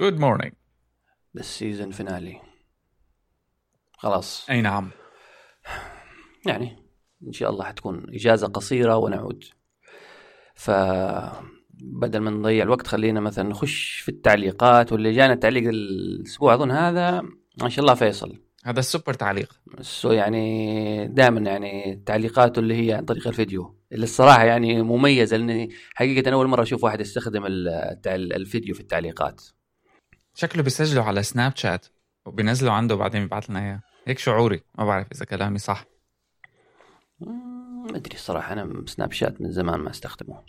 good morning بال season finale خلاص. أي نعم. يعني إن شاء الله حتكون إجازة قصيرة ونعود. ف بدل ما نضيع الوقت خلينا مثلا نخش في التعليقات واللي جانا تعليق الأسبوع أظن هذا ما شاء الله فيصل. هذا السوبر تعليق. so يعني دائما يعني تعليقاته اللي هي عن طريق الفيديو. اللي الصراحة يعني مميزه لأني حقيقة أول مرة أشوف واحد يستخدم الفيديو في التعليقات. شكله بيسجله على سناب شات وبينزله عنده وبعدين بيبعث لنا إياه. هيك شعوري. ما بعرف إذا كلامي صح. ما أدري الصراحه أنا سناب شات من زمان ما أستخدمه.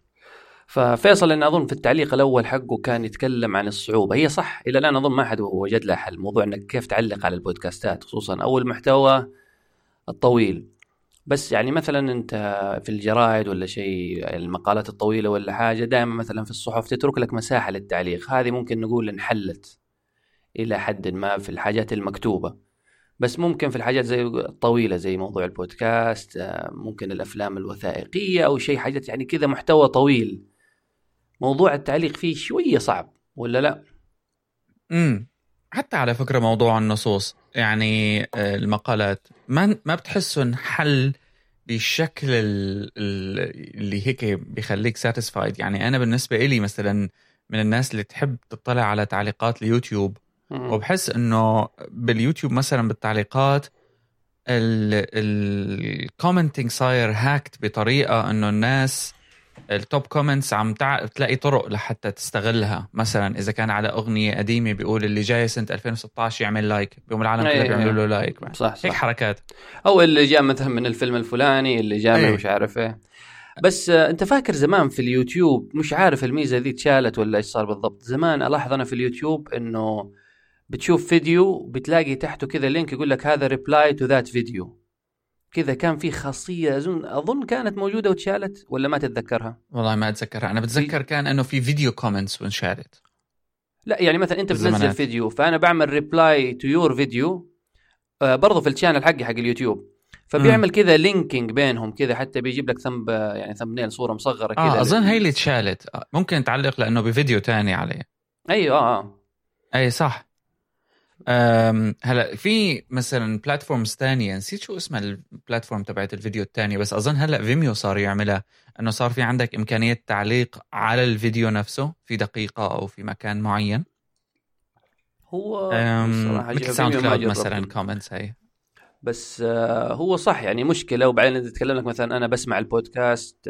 ففيصل أنا أظن في التعليق الأول حقه كان يتكلم عن الصعوبة. هي صح إلى الآن أظن ما حد وجد لها حل. موضوع إنك كيف تعلق على البودكاستات خصوصا أو المحتوى الطويل. بس يعني مثلا أنت في الجرائد ولا شيء المقالات الطويلة ولا حاجة دائما مثلا في الصحف تترك لك مساحة للتعليق. هذه ممكن نقول انحلت إلى حد ما في الحاجات المكتوبة. بس ممكن في الحاجات زي الطويله زي موضوع البودكاست آه، ممكن الأفلام الوثائقية أو شيء حاجات يعني كذا محتوى طويل. موضوع التعليق فيه شوية صعب ولا لا؟ امم حتى على فكرة موضوع النصوص يعني آه، المقالات ما ما بتحسه حل بالشكل اللي هيك بيخليك satisfied يعني أنا بالنسبة إلي مثلا من الناس اللي تحب تطلع على تعليقات اليوتيوب وبحس إنه باليوتيوب مثلا بالتعليقات ال commenting صاير hacked بطريقة إنه الناس ال top comments عم تع... تلاقي طرق لحتى تستغلها. مثلا إذا كان على أغنية قديمة بيقول اللي جاي سنة 2016 يعمل لايك بيقوم العالم كلها بيعملوا له لايك صح صح. هيك حركات. أو اللي جاء مثلا من الفيلم الفلاني اللي جاء من مش عارف إيه. بس آه، أنت فاكر زمان في اليوتيوب مش عارف الميزة ذي اتشالت ولا إيش صار بالضبط. زمان ألاحظ أنا في اليوتيوب إنه بتشوف فيديو بتلاقي تحته كذا link يقول لك هذا reply to that video كذا كان في خاصية. اظن أظن كانت موجودة واتشالت ولا ما تتذكرها؟ والله ما أتذكرها. أنا بتذكر كان إنه في video comments وانشالت لا يعني مثلا أنت بتنزل فيديو فأنا بعمل reply to your video برضه في ال channel حقي حق اليوتيوب. فبيعمل كذا linking بينهم كذا حتى بيجيب لك thumb يعني thumbnail صورة مصغرة كذا آه أظن هي اللي اتشالت. ممكن تعلق لأنه بفيديو تاني عليه. أيوه آه, آه. أي صح. هلا في مثلا platforms ثانية نسيت شو اسمها ال platform تبعت الفيديو الثانية بس أظن هلا Vimeo صار يعملها إنه صار في عندك إمكانية تعليق على الفيديو نفسه في دقيقة أو في مكان معين. هو مثل SoundCloud مثلا comments هي بس آه، هو صح يعني مشكلة. وبعدين تتكلم لك مثلا أنا بسمع البودكاست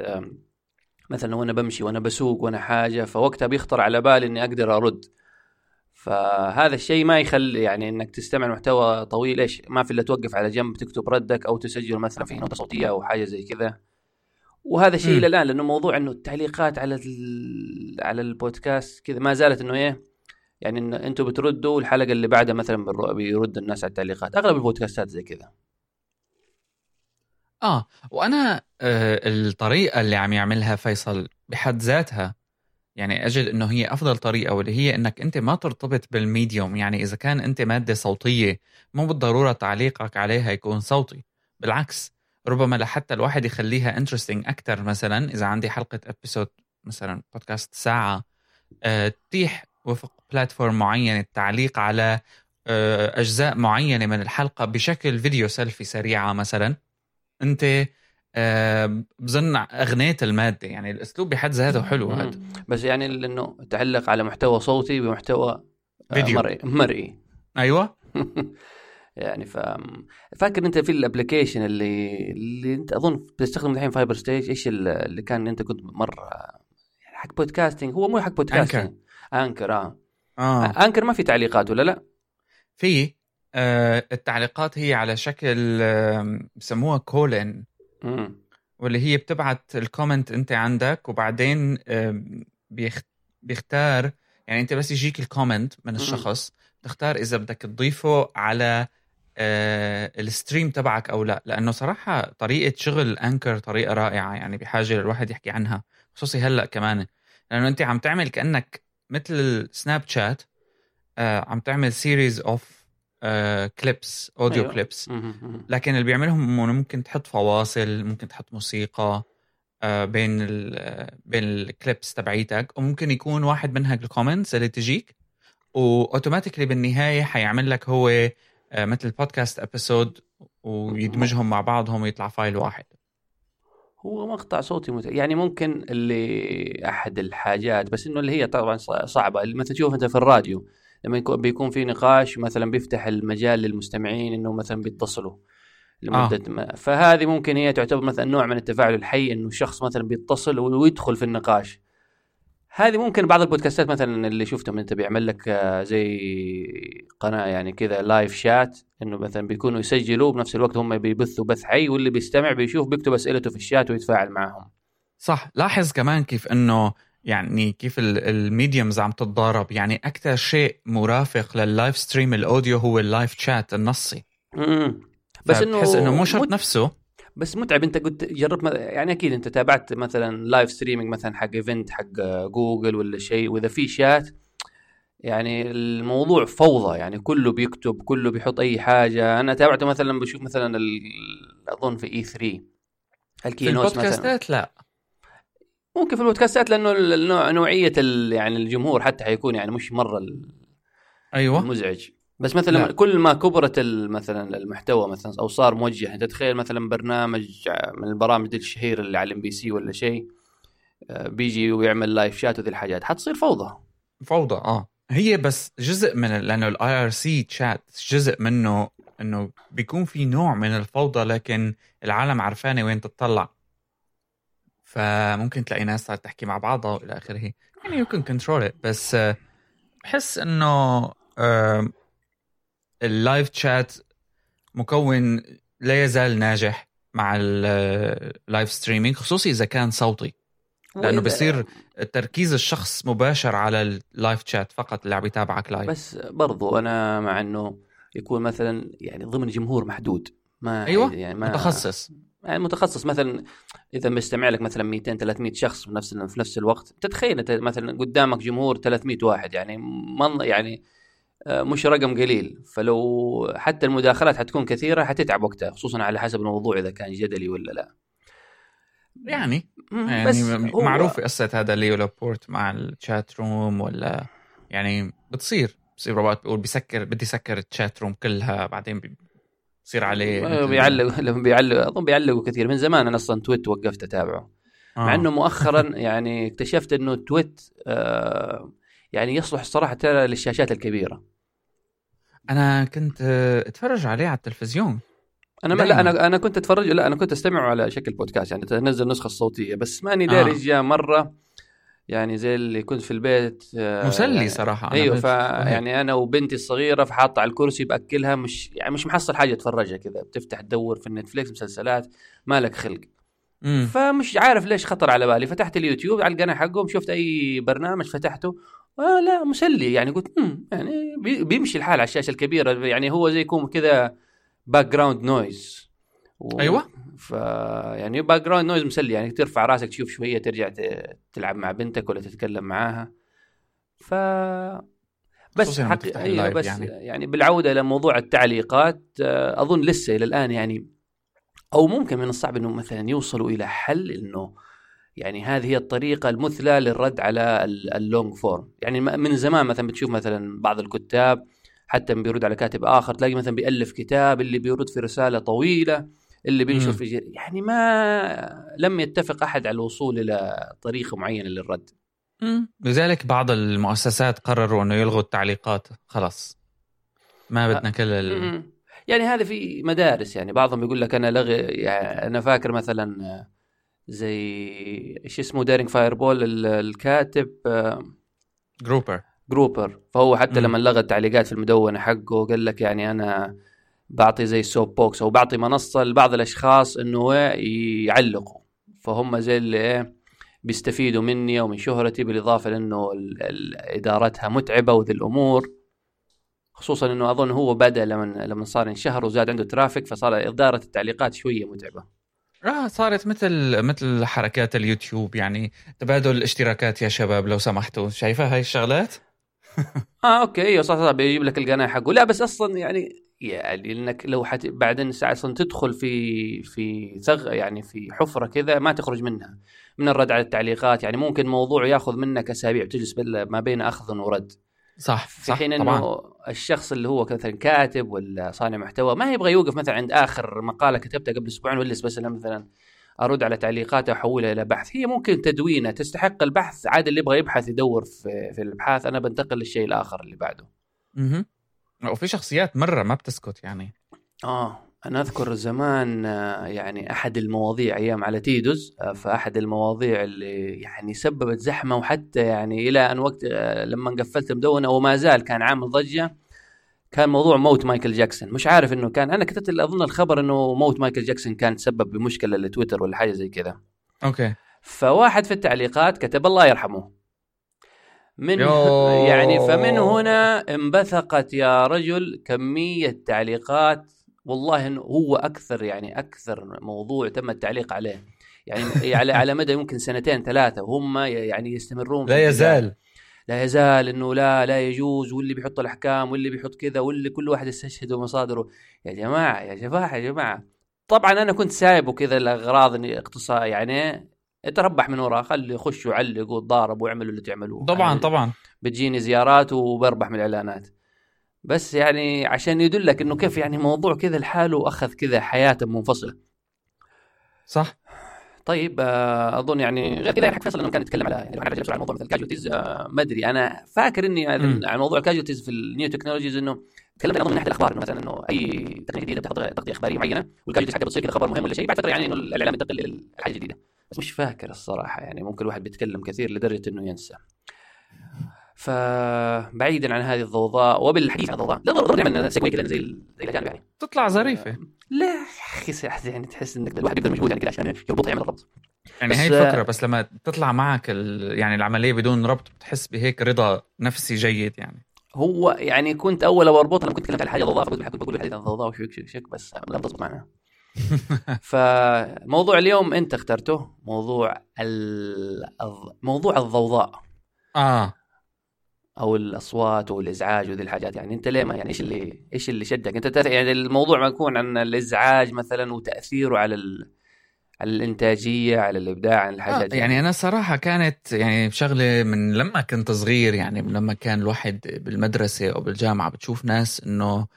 مثلا وأنا بمشي وأنا بسوق وأنا حاجة فوقتها بيخطر على بالي إني أقدر أرد. فهذا الشيء ما يخلي يعني إنك تستمع محتوى طويل. إيش؟ ما في إلا توقف على جنب تكتب ردك أو تسجل مثلا في نوتة صوتية أو حاجة زي كذا. وهذا شيء إلى الآن لأنه موضوع إنه التعليقات على على البودكاست كذا ما زالت إنه إيه يعني إن أنتم بتردوا الحلقة اللي بعدها مثلا بيرد الناس على التعليقات. أغلب البودكاستات زي كذا. آه وأنا آه الطريقة اللي عم يعملها فيصل بحد ذاتها يعني أجد إنه هي أفضل طريقة واللي هي إنك أنت ما ترتبط بال medium. يعني إذا كان أنت مادة صوتية مو بالضرورة تعليقك عليها يكون صوتي. بالعكس ربما لحتى الواحد يخليها interesting أكثر مثلا إذا عندي حلقة episode مثلا بودكاست ساعة أه تتيح وفق platform معين التعليق على أه أجزاء معينة من الحلقة بشكل فيديو سيلفي سريعة مثلا. أنت بظن أغنية المادة يعني الأسلوب بحد ذاته حلو هذا بس يعني انه تعلق على محتوى صوتي بمحتوى آه، فيديو. مرئي. مرئي. أيوه. يعني ف فاكر أنت في ال application اللي اللي أنت أظن بتستخدم الحين فايبر ستيج إيش اللي كان أنت كنت مره يعني حق podcasting هو مو حق podcasting Anchor Anchor آه, آه. Anchor ما في تعليقات ولا لا؟ في آه التعليقات هي على شكل آه بسموها واللي هي بتبعت ال comment انت عندك وبعدين بيختار يعني انت بس يجيك ال comment من الشخص تختار إذا بدك تضيفه على آه، ال stream تبعك أو لا. لأنه صراحة طريقة شغل Anchor طريقة رائعة يعني بحاجة الواحد يحكي عنها خصوصي هلأ كمان. لأنه انت عم تعمل كأنك مثل سناب شات آه، عم تعمل series of clips audio أيوة. clips لكن اللي بيعملهم إنه ممكن تحط فواصل ممكن تحط موسيقى آه، بين ال بين ال clips تبعيتك. وممكن يكون واحد منها ال comments اللي تجيك و automatically بالنهاية حيعمل لك هو آه، مثل podcast episode ويدمجهم مع بعضهم ويطلع file واحد. هو مقطع صوتي مت... يعني ممكن اللي أحد الحاجات بس إنه اللي هي طبعا صعبة. اللي مثلا تشوف أنت في الراديو لما يكون بيكون في نقاش مثلا بيفتح المجال للمستمعين إنه مثلا بيتصلوا لمدة آه. ما. فهذه ممكن هي تعتبر مثلا نوع من التفاعل الحي إنه شخص مثلا بيتصل ويدخل في النقاش. هذه ممكن بعض البودكاستات مثلا اللي شفتهم إنت بيعمل لك آه، زي قناة يعني كذا لايف شات إنه مثلا بيكونوا يسجلوا بنفس الوقت هم بيبثوا بث حي واللي بيستمع بيشوف بيكتب أسئلته في الشات ويتفاعل معهم. صح. لاحظ كمان كيف إنه يعني كيف ال mediums عم تتضارب. يعني أكثر شيء مرافق لل live stream ال audio هو ال live chat النصي. امم بس إنه بحس إنه مو شرط نفسه. بس متعب. أنت قلت جربت يعني أكيد أنت تابعت مثلا live streaming مثلا حق event حق جوجل ولا شيء. وإذا في شات يعني الموضوع فوضى. يعني كله بيكتب كله بيحط أي حاجة. أنا تابعته مثلا بشوف مثلا أظن في E3 ال keynote في البودكاستات لا. ممكن في البودكاستات لأنه نوعية يعني الجمهور حتى حيكون يعني مش مرة أيوه. مزعج بس مثلا لا. كل ما كبرت مثلا المحتوى مثلا أو صار موجه أنت تخيل مثلا برنامج من البرامج دي الشهيره اللي على الام بي سي ولا شيء آه، بيجي ويعمل live chat وذي الحاجات حتصير فوضى. فوضى آه. هي بس جزء من لأنه ال IRC chat جزء منه إنه بيكون في نوع من الفوضى لكن العالم عرفانة وين تطلع فممكن تلاقي ناس صارت تحكي مع بعضها وإلى آخره. يعني you can control بس آه، بحس إنه ال live chat مكون لا يزال ناجح مع ال live streaming خصوصي إذا كان صوتي. لأنه بصير تركيز الشخص مباشر على ال live chat فقط اللي عم يتابعك لايف بس برضو أنا مع إنه يكون مثلا يعني ضمن جمهور محدود. ما أيوه يعني ما متخصص. يعني متخصص. مثلا إذا مستمع لك مثلا 200 300 شخص في نفس في نفس الوقت تتخيل أنت مثلا قدامك جمهور 300 واحد يعني من يعني آه، مش رقم قليل. فلو حتى المداخلات حتكون كثيرة حتتعب وقتها خصوصا على حسب الموضوع إذا كان جدلي ولا لا. يعني يعني بس معروف قصة هذا ليو لابورت مع ال chat room ولا يعني بتصير بصير روبوت بيقول بيسكر بدي سكر ال chat room كلها بعدين بصير عليه آه، بيعلق لما بيعلق أظن بيعلقوا كثير. من زمان أنا أصلا TWiT وقفت أتابعه. آه. مع إنه مؤخرا يعني اكتشفت إنه TWiT آه يعني يصلح الصراحه للشاشات الكبيرة. أنا كنت أتفرج عليه على التلفزيون. أنا ما لا أنا أنا كنت أتفرج لا أنا كنت أستمع على شكل بودكاست يعني تنزل النسخه الصوتيه بس ماني داري آه. جاء مرة يعني زي اللي كنت في البيت آه، مسلي يعني صراحة أنا أيوه ف يعني أنا وبنتي الصغيرة فحاطة على الكرسي بأكلها مش يعني مش محصل حاجة أتفرجها كذا بتفتح تدور في النتفليكس مسلسلات مالك خلق. مم. فمش عارف ليش خطر على بالي فتحت اليوتيوب على القناة حقهم شفت أي برنامج فتحته آه لا مسلي. يعني قلت يعني بيمشي الحال على الشاشة الكبيرة يعني هو زي يكون كذا background noise و... أيوه. ف يعني background noise مسلي يعني ترفع راسك تشوف شوية ترجع تلعب مع بنتك ولا تتكلم معاها. ف بس حق... أيوة بس يعني. يعني بالعودة إلى موضوع التعليقات آه، أظن لسه إلى الآن يعني أو ممكن من الصعب إنه مثلا يوصلوا إلى حل إنه يعني هذه هي الطريقة المثلى للرد على ال long form. يعني من زمان مثلا بتشوف مثلا بعض الكتاب حتى بيرد على كاتب آخر تلاقي مثلا بيألف كتاب اللي بيرد في رسالة طويلة. اللي بينشر في جري. يعني ما لم يتفق أحد على الوصول إلى طريقة معينة للرد. لذلك بعض المؤسسات قرروا أنه يلغوا التعليقات. خلاص. ما بدنا كل ال... يعني هذا في مدارس. يعني بعضهم يقول لك أنا لغي يعني أنا فاكر مثلا زي إيش اسمه Daring Fireball الكاتب جروبر. جروبر. فهو حتى لما لغى التعليقات في المدونة حقه قال لك يعني أنا بعطي زي soapbox أو بعطي منصة لبعض الأشخاص إنه يعلقوا. فهم زي اللي بيستفيدوا مني ومن شهرتي بالإضافة لأنه إدارتها متعبة وذي الأمور. خصوصا إنه أظن هو بدأ لما لما صار انشهر وزاد عنده traffic فصار إدارة التعليقات شوية متعبة. آه صارت مثل مثل حركات اليوتيوب يعني تبادل الاشتراكات يا شباب لو سمحتوا. شايفة هاي الشغلات؟ آه أوكي. أيوه صح صح بيجيب لك القناة حقه. لا بس أصلا يعني يعني إنك لو حت بعدين أصلا تدخل في في ثغ يعني في حفرة كذا ما تخرج منها من الرد على التعليقات يعني ممكن موضوع ياخذ منك أسابيع تجلس ما بين أخذ ورد. صح في صح حين إنه طبعا الشخص اللي هو مثلا كاتب ولا صانع محتوى ما يبغى يوقف مثلا عند آخر مقالة كتبتها قبل أسبوعين ولا بس مثلا أرد على تعليقاتها واحولها إلى بحث. هي ممكن تدوينه تستحق البحث عاد اللي يبغى يبحث يدور في في الأبحاث أنا بنتقل للشيء الآخر اللي بعده. مهم. وفي شخصيات مرة ما بتسكت يعني. آه أنا أذكر زمان آه، يعني أحد المواضيع أيام على تيدوز آه، فأحد المواضيع اللي يعني سببت زحمة وحتى يعني إلى أن وقت آه، لما قفلت المدونة وما زال كان عامل ضجة كان موضوع موت مايكل جاكسون. مش عارف إنه كان أنا كتبت أظن الخبر إنه موت مايكل جاكسون كان تسبب بمشكلة لتويتر ولا حاجة زي كذا. okay. فواحد في التعليقات كتب الله يرحمه من. يعني فمن هنا انبثقت يا رجل كمية تعليقات والله إنه هو أكثر يعني أكثر موضوع تم التعليق عليه يعني على على مدى يمكن سنتين ثلاثة وهم يعني يستمرون لا. يزال لا يزال إنه لا لا يجوز واللي بيحط الأحكام واللي بيحط كذا واللي كل واحد يستشهد بمصادره يا جماعة يا جماعة يا جماعة طبعا أنا كنت سايبه كذا لاغراض اقتصاد يعني تربح من وراه خلي يخشوا يعلقوا وتضاربوا واعملوا اللي تعملوه. طبعا يعني طبعا. بتجيني زيارات وبربح من الإعلانات. بس يعني عشان يدلك إنه كيف يعني موضوع كذا لحاله اخذ كذا حياة منفصلة. صح. طيب آه، أظن يعني غير كذا حق فيصل إنه كان يتكلم على يعني على موضوع مثل ال casualties آه، ما أدري. أنا فاكر إني. عن موضوع ال casualties في ال new technologies إنه تكلمت أظن من ناحية الأخبار إنه مثلا إنه أي تقنية جديدة بتاخذ تغطية إخبارية معينة وال casualties حقها بتصير كذا خبر مهم ولا شيء بعد فترة يعني إنه الإعلام ينتقل إلى الحاجة الجديدة. بس مش فاكر الصراحة يعني ممكن الواحد بيتكلم كثير لدرجة إنه ينسى. فبعيدا عن هذه الضوضاء وبالحديث عن الضوضاء لا ضروري نعمل سيكوي كذا زي ال- زي الاجانب يعني. تطلع ظريفة. لا يا أخي يعني تحس إنك الواحد يقدر مجهود يعني كذا عشان يربطها يعمل الربط يعني هي الفكرة بس لما تطلع معك ال... يعني العملية بدون ربط بتحس بهيك رضا نفسي جيد يعني. هو يعني كنت أول أو أربطها لما كنت تكلمت عن حاجة ضوضاء فكنت كنت بقول الحديث عن الضوضاء وشك شك شك بس لم تزبط معنا فموضوع اليوم انت اخترته موضوع ال... موضوع الضوضاء. آه. أو الأصوات والازعاج وذي الحاجات. يعني أنت ليه ما يعني إيش اللي إيش اللي شدك؟ أنت يعني الموضوع ما يكون عن الإزعاج مثلا وتأثيره على ال... على الإنتاجية على الإبداع على آه الحاجات دي. يعني أنا صراحة كانت يعني شغلة من لما كنت صغير يعني من لما كان الواحد بالمدرسة أو بالجامعة بتشوف ناس إنه آه،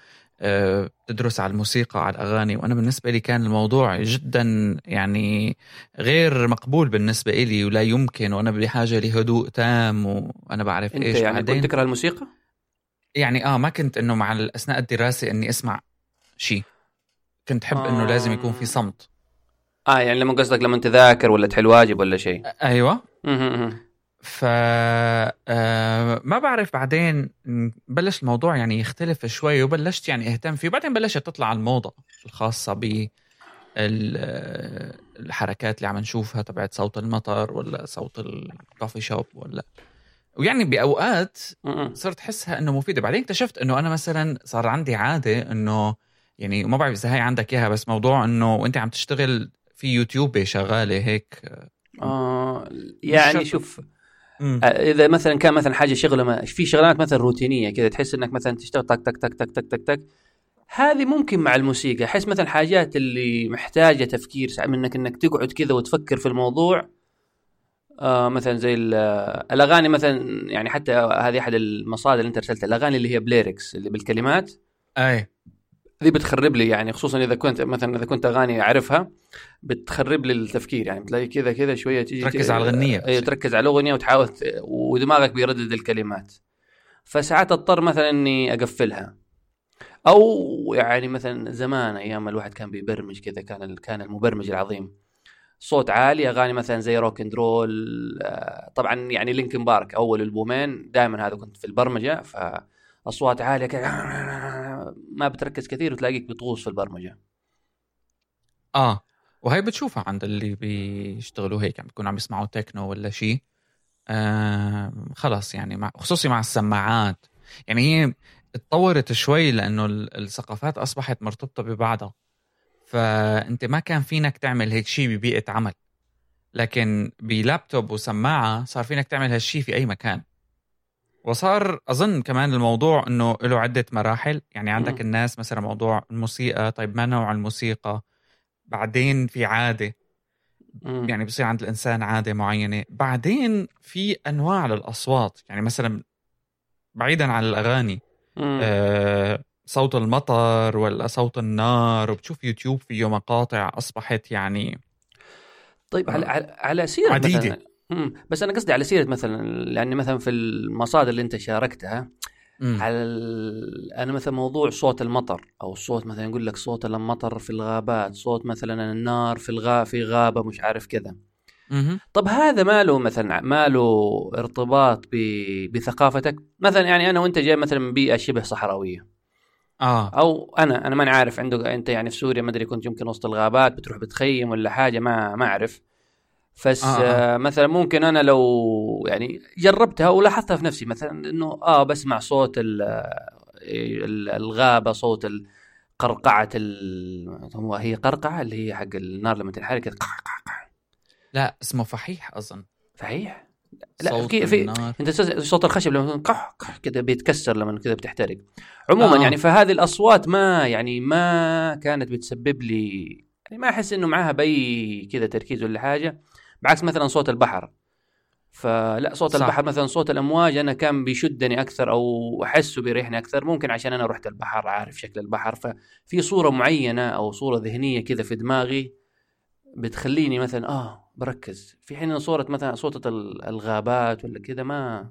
بتدرس على الموسيقى على الأغاني. وأنا بالنسبة لي كان الموضوع جدا يعني غير مقبول بالنسبة لي ولا يمكن. وأنا بحاجة لهدوء تام وأنا بعرف أنت إيش. يعني بعدين كنت تكره الموسيقى؟ يعني آه ما كنت إنه مع اثناء الدراسة إني أسمع شيء. كنت حب إنه آه. لازم يكون في صمت. آه يعني لما قصدك لما تذاكر ولا تحل واجب ولا شيء. أيوه. ف آه، ما بعرف بعدين بلش الموضوع يعني يختلف شوي وبلشت يعني أهتم فيه وبعدين بلشت تطلع الموضة الخاصة ب آه، الحركات اللي عم نشوفها تبعت صوت المطر ولا صوت الكوفي شوب ولا ويعني بأوقات. صرت احسها إنه مفيدة بعدين اكتشفت إنه أنا مثلا صار عندي عادة إنه يعني ما بعرف إذا هاي عندك إياها بس موضوع إنه وأنت عم تشتغل في يوتيوب شغالة هيك آه يعني. شوف مم. آه، إذا مثلا كان مثلا حاجة شغلة ما في شغلات مثلا روتينية كذا تحس إنك مثلا تشتغل تك تك تك تك تك تك تك هذه ممكن مع الموسيقى. أحس مثلا حاجات اللي محتاجة تفكير منك إنك تقعد كذا وتفكر في الموضوع. آه مثلا زي آه، الأغاني مثلا يعني حتى هذه أحد المصادر اللي أنت أرسلتها الأغاني اللي هي بليركس اللي بالكلمات. أي. ذي بتخرب لي يعني خصوصا إذا كنت مثلا إذا كنت أغاني أعرفها بتخرب لي التفكير يعني بتلاقي كذا كذا شوية تيجي تركز على الغنية. اي. تركز على الأغنية وتحاول ودماغك بيردد الكلمات. فساعات أضطر مثلا إني أقفلها. أو يعني مثلا زمان أيام الواحد كان بيبرمج كذا كان كان المبرمج العظيم. صوت عالي أغاني مثلا زي rock and roll طبعا يعني Linkin Park أول ألبومين دائما هذا كنت في البرمجة فأصوات عالية كذا. ما بتركز كثير وتلاقيك بتغوص في البرمجة. آه وهي بتشوفها عند اللي بيشتغلوا هيك عم بيكونوا عم يسمعوا تكنو ولا شيء آه خلص يعني مع خصوصي مع السماعات. يعني هي اتطورت شوي لأنه ال- الثقافات أصبحت مرتبطة ببعضها. فأنت ما كان فينك تعمل هيك شيء ببيئة عمل. لكن بلابتوب وسماعة صار فينك تعمل هالشيء في أي مكان. وصار أظن كمان الموضوع إنه له عدة مراحل يعني عندك. الناس مثلا موضوع الموسيقى طيب ما نوع الموسيقى بعدين في عادة. يعني بصير عند الإنسان عادة معينة بعدين في أنواع للأصوات يعني مثلا بعيدا عن الأغاني. آه صوت المطر ولا صوت النار وبتشوف يوتيوب فيه مقاطع أصبحت يعني طيب على آه. على, على سيرة عديدة. مثلا مم. بس أنا قصدي على سيرة مثلا لأن مثلا في المصادر اللي أنت شاركتها مم. على ال... أنا مثلا موضوع صوت المطر أو صوت مثلا يقول لك صوت المطر في الغابات صوت مثلا النار في الغا في غابة مش عارف كذا. طب هذا ما له مثلا ما له ارتباط ب... بثقافتك مثلا يعني أنا وأنت جاي مثلا من بيئة شبه صحراوية آه أو أنا أنا ماني عارف عندك أنت يعني في سوريا ما أدري كنت يمكن وسط الغابات بتروح بتخيم ولا حاجة ما ما أعرف بس آه، آه آه. آه. مثلا ممكن أنا لو يعني جربتها ولاحظتها في نفسي مثلا إنه آه بسمع صوت ال- الغابة صوت قرقعة. هو هي قرقعة اللي هي حق النار لما تنحرق. لا اسمه فحيح أظن صحيح لا صوت في في النار أنت صوت الخشب لما قح قح كذا بيتكسر لما كذا بتحترق عموما آه. يعني فهذه الأصوات ما يعني ما كانت بتسبب لي يعني ما أحس إنه معاها بأي كذا تركيز ولا حاجة بعكس مثلا صوت البحر. فلا صوت صح. البحر مثلا صوت الأمواج أنا كان بيشدني أكثر أو أحسه بيريحني أكثر. ممكن عشان أنا رحت البحر عارف شكل البحر. ففي صورة معينة أو صورة ذهنية كذا في دماغي بتخليني مثلا آه بركز. في حين صورة مثلا صوت ال- الغابات ولا كذا ما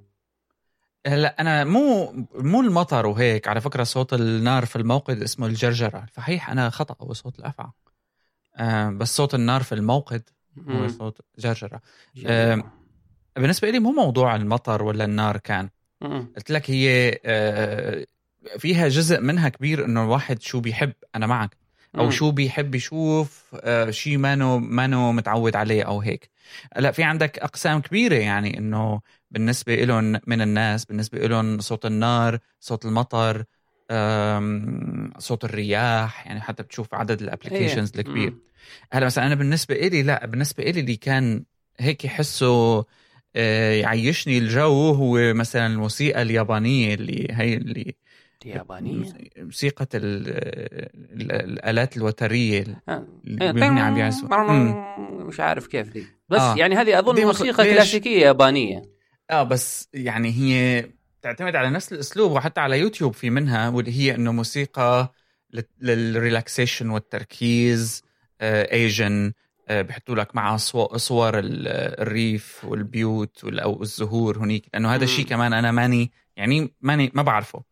هلا أنا مو مو المطر وهيك. على فكرة صوت النار في الموقد اسمه الجرجرة. الفحيح أنا خطأ هو صوت الأفعى. آه بس صوت النار في الموقد مم. صوت جرجرة جميل. آم، بالنسبة لي مو موضوع المطر ولا النار كان مم. قلت لك هي آه، فيها جزء منها كبير إنه الواحد شو بيحب أنا معك أو مم. شو بيحب يشوف آه، شيء مانو مانو متعود عليه أو هيك لا في عندك أقسام كبيرة يعني إنه بالنسبة لهم من الناس بالنسبة لهم صوت النار صوت المطر صوت الرياح يعني حتى بتشوف عدد ال applications إيه. الكبير مم. هلا مثلا أنا بالنسبة إلي لا بالنسبة إلي اللي كان هيك يحسه آه، يعيشني الجو هو مثلا الموسيقى اليابانية اللي هي اللي يابانيه موسيقى ال- ال- الآلات الوترية آه. اللي بيغني عم يعزفوا. مش عارف كيف دي بس آه. يعني هذه أظن موسيقى ليش؟ كلاسيكية يابانية آه بس يعني هي تعتمد على نفس الأسلوب وحتى على يوتيوب في منها واللي هي إنه موسيقى لل- لل relaxation والتركيز again بيحطوا لك معها صو- صور ال- الريف والبيوت وال- أو الزهور هنيك لأنه هذا. الشيء كمان أنا ماني يعني ماني ما بعرفه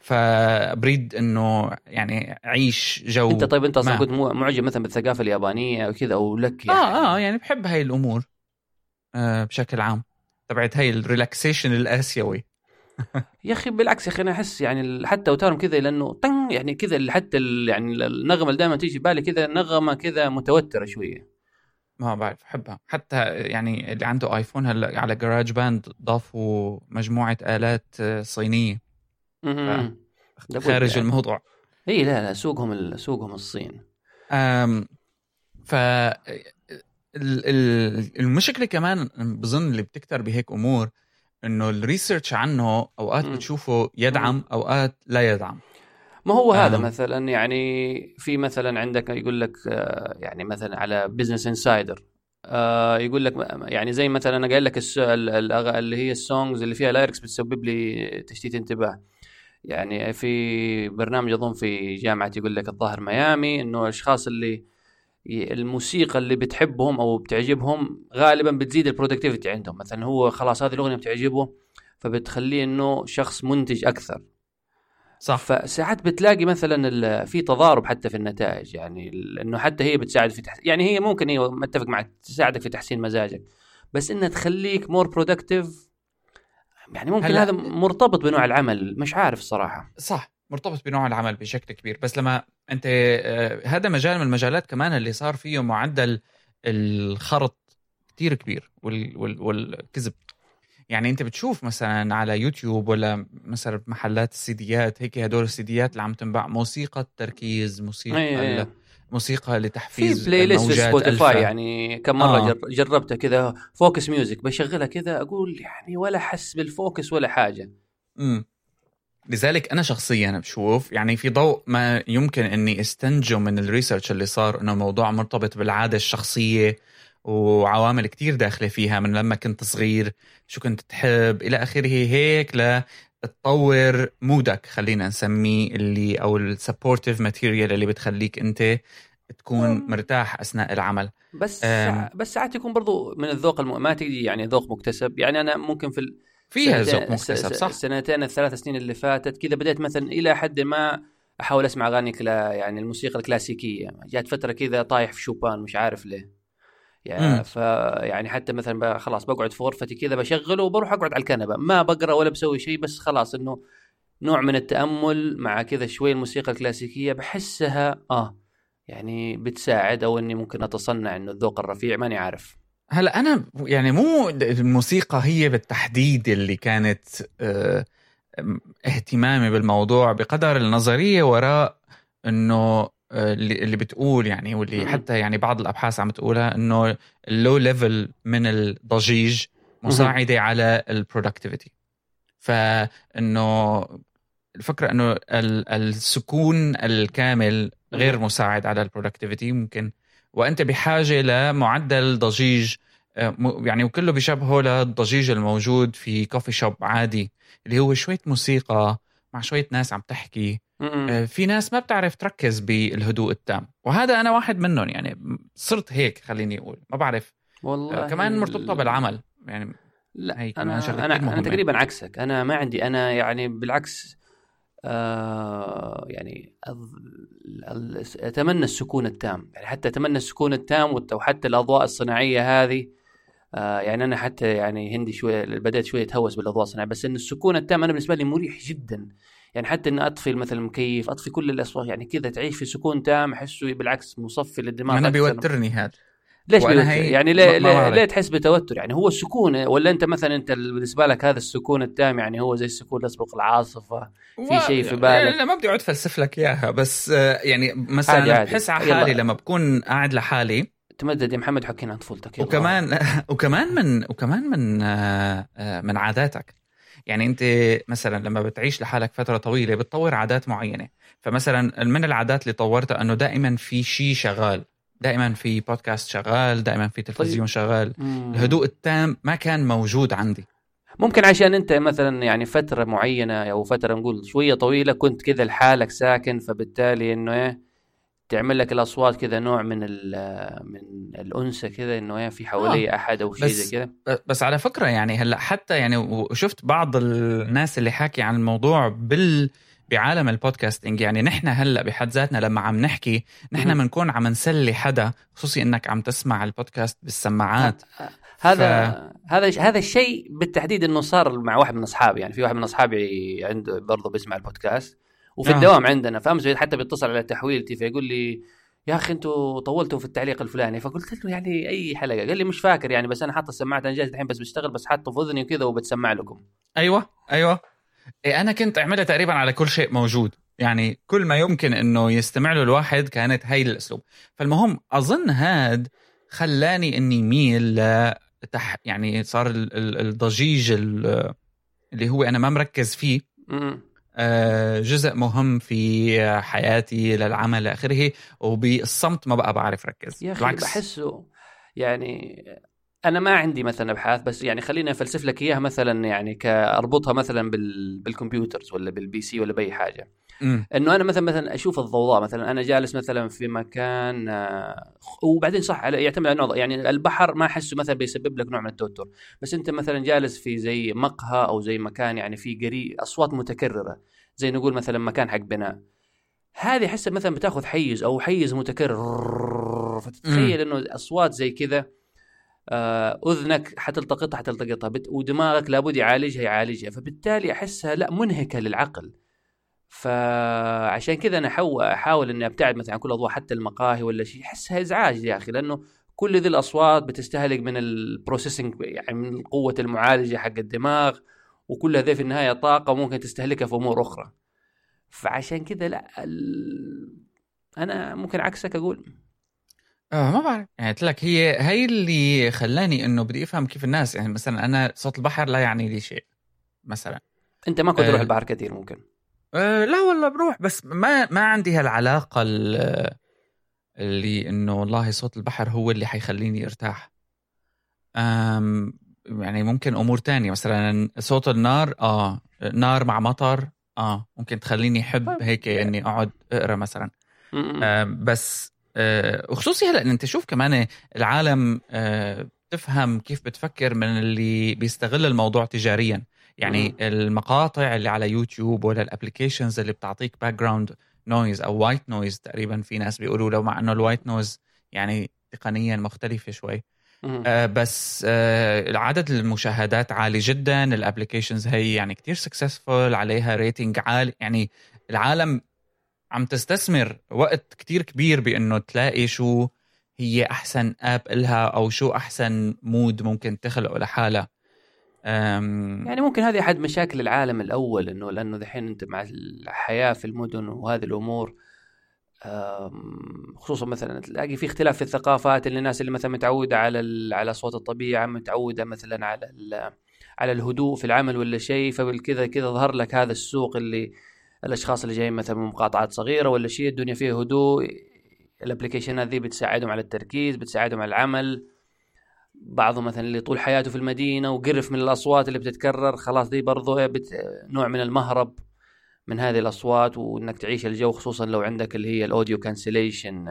فبريد إنه يعني أعيش جو أنت طيب أنت أصلا. كنت معجب مثلا بالثقافة اليابانية أو كذا أو لك يعني آه آه يعني بحب هاي الأمور آه بشكل عام تبعت هاي ال relaxation الآسيوي يا أخي بالعكس يا أخي أنا أحس يعني حتى اوتارهم كذا لأنه طن يعني كذا حتى يعني النغمة اللي دائما تيجي بالي كذا نغمة كذا متوترة شوية. ما بعرف بحبها حتى يعني اللي عنده آيفون هلا على GarageBand ضافوا مجموعة آلات صينية. خارج يعني. الموضوع. إي لا لا سوقهم سوقهم الصين. أم ف ال- ال- المشكلة كمان بظن اللي بتكتر بهيك أمور إنه ال research عنه أوقات مم. بتشوفه يدعم أوقات لا يدعم ما هو هذا آه. مثلا يعني في مثلا عندك يقول لك آه، يعني مثلا على بزنس انسايدر يقول لك يعني زي مثلا أنا قايل لك اللي هي ال songs اللي فيها lyrics بتسبب لي تشتيت انتباه يعني في برنامج أظن في جامعة يقول لك الظاهر ميامي إنه الأشخاص اللي الموسيقى اللي بتحبهم أو بتعجبهم غالبا بتزيد ال productivity عندهم. مثلا هو خلاص هذه الأغنية بتعجبه فبتخليه إنه شخص منتج أكثر. صح. فساعات بتلاقي مثلا في تضارب حتى في النتائج يعني إنه حتى هي بتساعد في تحسين يعني هي ممكن هي متفق معك تساعدك في تحسين مزاجك. بس إنها تخليك more productive يعني ممكن هلا- هذا مرتبط بنوع العمل مش عارف الصراحة. صح. مرتبط بنوع العمل بشكل كبير بس لما أنت آه، هذا مجال من المجالات كمان اللي صار فيه معدل الخرط كتير كبير وال وال والكذب يعني أنت بتشوف مثلا على يوتيوب ولا مثلا بمحلات السيديات هيك هدول السيديات اللي عم تنباع موسيقى التركيز موسيقى أي- أي. ال- موسيقى في لتحفيز playlist في Spotify. يعني كم مرة آه. جر- جربتها كذا focus music بشغلها كذا أقول يعني ولا حس بال focus ولا حاجة امم لذلك أنا شخصيا بشوف يعني في ضوء ما يمكن إني استنتجه من ال research اللي صار إنه الموضوع مرتبط بالعادة الشخصية وعوامل كتير داخلة فيها من لما كنت صغير شو كنت تحب إلى آخره هيك لتطور mood ك خلينا نسميه اللي أو ال supportive material اللي بتخليك أنت تكون مرتاح أثناء العمل. بس بس ساعات يكون برضو من الذوق الم... ما تجي يعني ذوق مكتسب. يعني أنا ممكن في ال... فيها ذوق مكتسب صح؟ السنتين الثلاث سنين اللي فاتت كذا بديت مثلا إلى حد ما أحاول أسمع اغاني كلا يعني الموسيقى الكلاسيكية. جات فترة كذا طايح في شوبان مش عارف ليه. يعني ف يعني حتى مثلا خلاص بقعد في غرفتي كذا بشغله وبروح أقعد على الكنبة. ما بقرأ ولا بسوي شيء بس خلاص إنه نوع من التأمل مع كذا شوي الموسيقى الكلاسيكية بحسها آه يعني بتساعد أو إني ممكن أتصنع إنه الذوق الرفيع ماني عارف. هلا أنا يعني مو الموسيقى هي بالتحديد اللي كانت آه، اهتمامي بالموضوع بقدر النظرية وراء إنه آه، اللي بتقول يعني واللي حتى يعني بعض الأبحاث عم تقولها إنه ال low level من الضجيج مساعدة على ال productivity فإنه الفكرة إنه السكون الكامل غير مساعد على ال productivity ممكن وأنت بحاجة لمعدل ضجيج آه، يعني وكله بيشبهه للضجيج الموجود في coffee shop عادي اللي هو شوية موسيقى مع شوية ناس عم تحكي. آه، في ناس ما بتعرف تركز بالهدوء التام. وهذا أنا واحد منهم يعني صرت هيك خليني أقول. ما بعرف. والله كمان مرتبطة بالعمل يعني لا هي أنا أنا, أنا تقريبا عكسك. أنا ما عندي أنا يعني بالعكس آه يعني أتمنى السكون التام. يعني حتى أتمنى السكون التام وحتى الأضواء الصناعية هذه. آه يعني أنا حتى يعني هندي شوية بدأت شوية أتهوس بالأضواء الصناعية بس إن السكون التام أنا بالنسبة لي مريح جدا. يعني حتى إن أطفي مثلا المكيف أطفي كل الأصوات يعني كذا تعيش في سكون تام أحسه بالعكس مصفي للدماغ أنا بيوترني هذا. ليش هي يعني ليه, ليه, ليه تحس بتوتر؟ يعني هو السكون ولا أنت مثلا أنت بالنسبة لك هذا السكون التام يعني هو زي السكون يسبق العاصفة في شيء في بالك؟ لا ما بدي اقعد فلسف لك إياها بس آه، يعني مثلا عادي عادي. بحس على حالي لما بكون قاعد لحالي. تمدد يا محمد حكينا عن طفولتك وكمان وكمان من وكمان من آه، آه، من عاداتك. يعني أنت مثلا لما بتعيش لحالك فترة طويلة بتطور عادات معينة. فمثلا من العادات اللي طورتها أنه دائما في شيء شغال. دائما في بودكاست شغال دائما في تلفزيون طيب. شغال مم. الهدوء التام ما كان موجود عندي ممكن عشان انت مثلا يعني فترة معينة أو فترة نقول شوية طويلة كنت كذا لحالك ساكن فبالتالي إنه إيه تعمل لك الأصوات كذا نوع من من الأنثى كذا إنه إيه في حوالي آه. أحد أو شيء زي كذا بس على فكرة يعني هلأ حتى يعني وشفت بعض الناس اللي حاكي عن الموضوع بال بعالم البودكاستنج يعني نحن هلا بحد ذاتنا لما عم نحكي نحن بنكون عم نسلي حدا خصوصي إنك عم تسمع البودكاست بالسماعات. هذا ف... هذا هذا الشيء بالتحديد إنه صار مع واحد من أصحابي يعني في واحد من أصحابي عنده برضه بيسمع البودكاست وفي آه. الدوام عندنا فأمس حتى بيتصل على تحويلتي فيقول لي يا أخي أنتوا طولتوا في التعليق الفلاني. فقلت له يعني أي حلقة؟ قال لي مش فاكر يعني بس أنا حاطط السماعات أنا جالس الحين بس بشتغل بس حاطه في أذني وكذا وبتسمع لكم. أيوه أيوه. أنا كنت أعملها تقريبا على كل شيء موجود. يعني كل ما يمكن إنه يستمع له الواحد كانت هاي الأسلوب. فالمهم أظن هاد خلاني إني ميل ل يعني صار الضجيج اللي هو أنا ما مركز فيه. آه، جزء مهم في حياتي للعمل لآخره وبالصمت ما بقى بعرف ركز. يا أخي بحسه يعني أنا ما عندي مثلا أبحاث بس يعني خليني أفلسف لك إياها مثلا يعني كأربطها مثلا بال... بال computers ولا بال PC ولا بأي حاجة. إنه أنا مثلا مثلا أشوف الضوضاء مثلا أنا جالس مثلا في مكان آه، وبعدين صح يعتمد على النوع يعني البحر ما أحسه مثلا بيسبب لك نوع من التوتر. بس أنت مثلا جالس في زي مقهى أو زي مكان يعني في قري أصوات متكررة. زي نقول مثلا مكان حق بناء. هذه أحسها مثلا بتاخذ حيز أو حيز متكرر. فتتخيل إنه أصوات زي كذا أذنك حتلتقطها حتلتقطها. ودماغك لابد يعالجها يعالجها. فبالتالي أحسها لا منهكة للعقل. فعشان كذا أنا أحاول إني أبتعد مثلا عن كل الاضواء حتى المقاهي ولا شيء. أحسها إزعاج يا أخي لأنه كل ذي الأصوات بتستهلك من البروسيسنج يعني من قوة المعالجة حق الدماغ وكل هذه في النهاية طاقة ممكن تستهلكها في أمور أخرى. فعشان كذا لا ال... أنا ممكن عكسك أقول آه ما بعرف. يعني قلت لك هي هي اللي خلاني إنه بدي أفهم كيف الناس يعني مثلا أنا صوت البحر لا يعني لي شيء مثلا. أنت ما كنت تروح آه البحر كثير ممكن. أه لا والله بروح بس ما ما عندي هالعلاقة اللي إنه والله صوت البحر هو اللي حيخليني أرتاح. أم يعني ممكن أمور تانية مثلا صوت النار آه نار مع مطر آه ممكن تخليني أحب طيب، هيك يعني إني أقعد أقرأ مثلا. آه بس آه وخصوصي هلا ان أنت شوف كمان العالم آه تفهم كيف بتفكر من اللي بيستغل الموضوع تجاريا. يعني. المقاطع اللي على يوتيوب ولا ال applications اللي بتعطيك background noise أو white noise تقريبا في ناس بيقولوا لو مع إنه ال white noise يعني تقنيا مختلفة شوي. آه بس آه عدد المشاهدات عالي جدا ال applications هي يعني كتير successful عليها rating عالي. يعني العالم عم تستثمر وقت كتير كبير بإنه تلاقي شو هي أحسن app إلها أو شو أحسن mood ممكن تخلقه لحالها. يعني ممكن هذه أحد مشاكل العالم الأول إنه لأنه دحين أنت مع الحياة في المدن وهذه الأمور خصوصا مثلا تلاقي في اختلاف في الثقافات اللي الناس اللي مثلا متعودة على على صوت الطبيعة متعودة مثلا على على الهدوء في العمل ولا شيء فبالكذا كذا ظهر لك هذا السوق اللي الأشخاص اللي جايين مثلا من مقاطعات صغيرة ولا شيء الدنيا فيها هدوء الابلكيشنات ذي بتساعدهم على التركيز بتساعدهم على العمل. بعضهم مثلا اللي طول حياته في المدينة وقرف من الأصوات اللي بتتكرر خلاص دي برضو إيه بت... نوع من المهرب من هذه الأصوات وإنك تعيش الجو خصوصا لو عندك اللي هي ال audio cancellation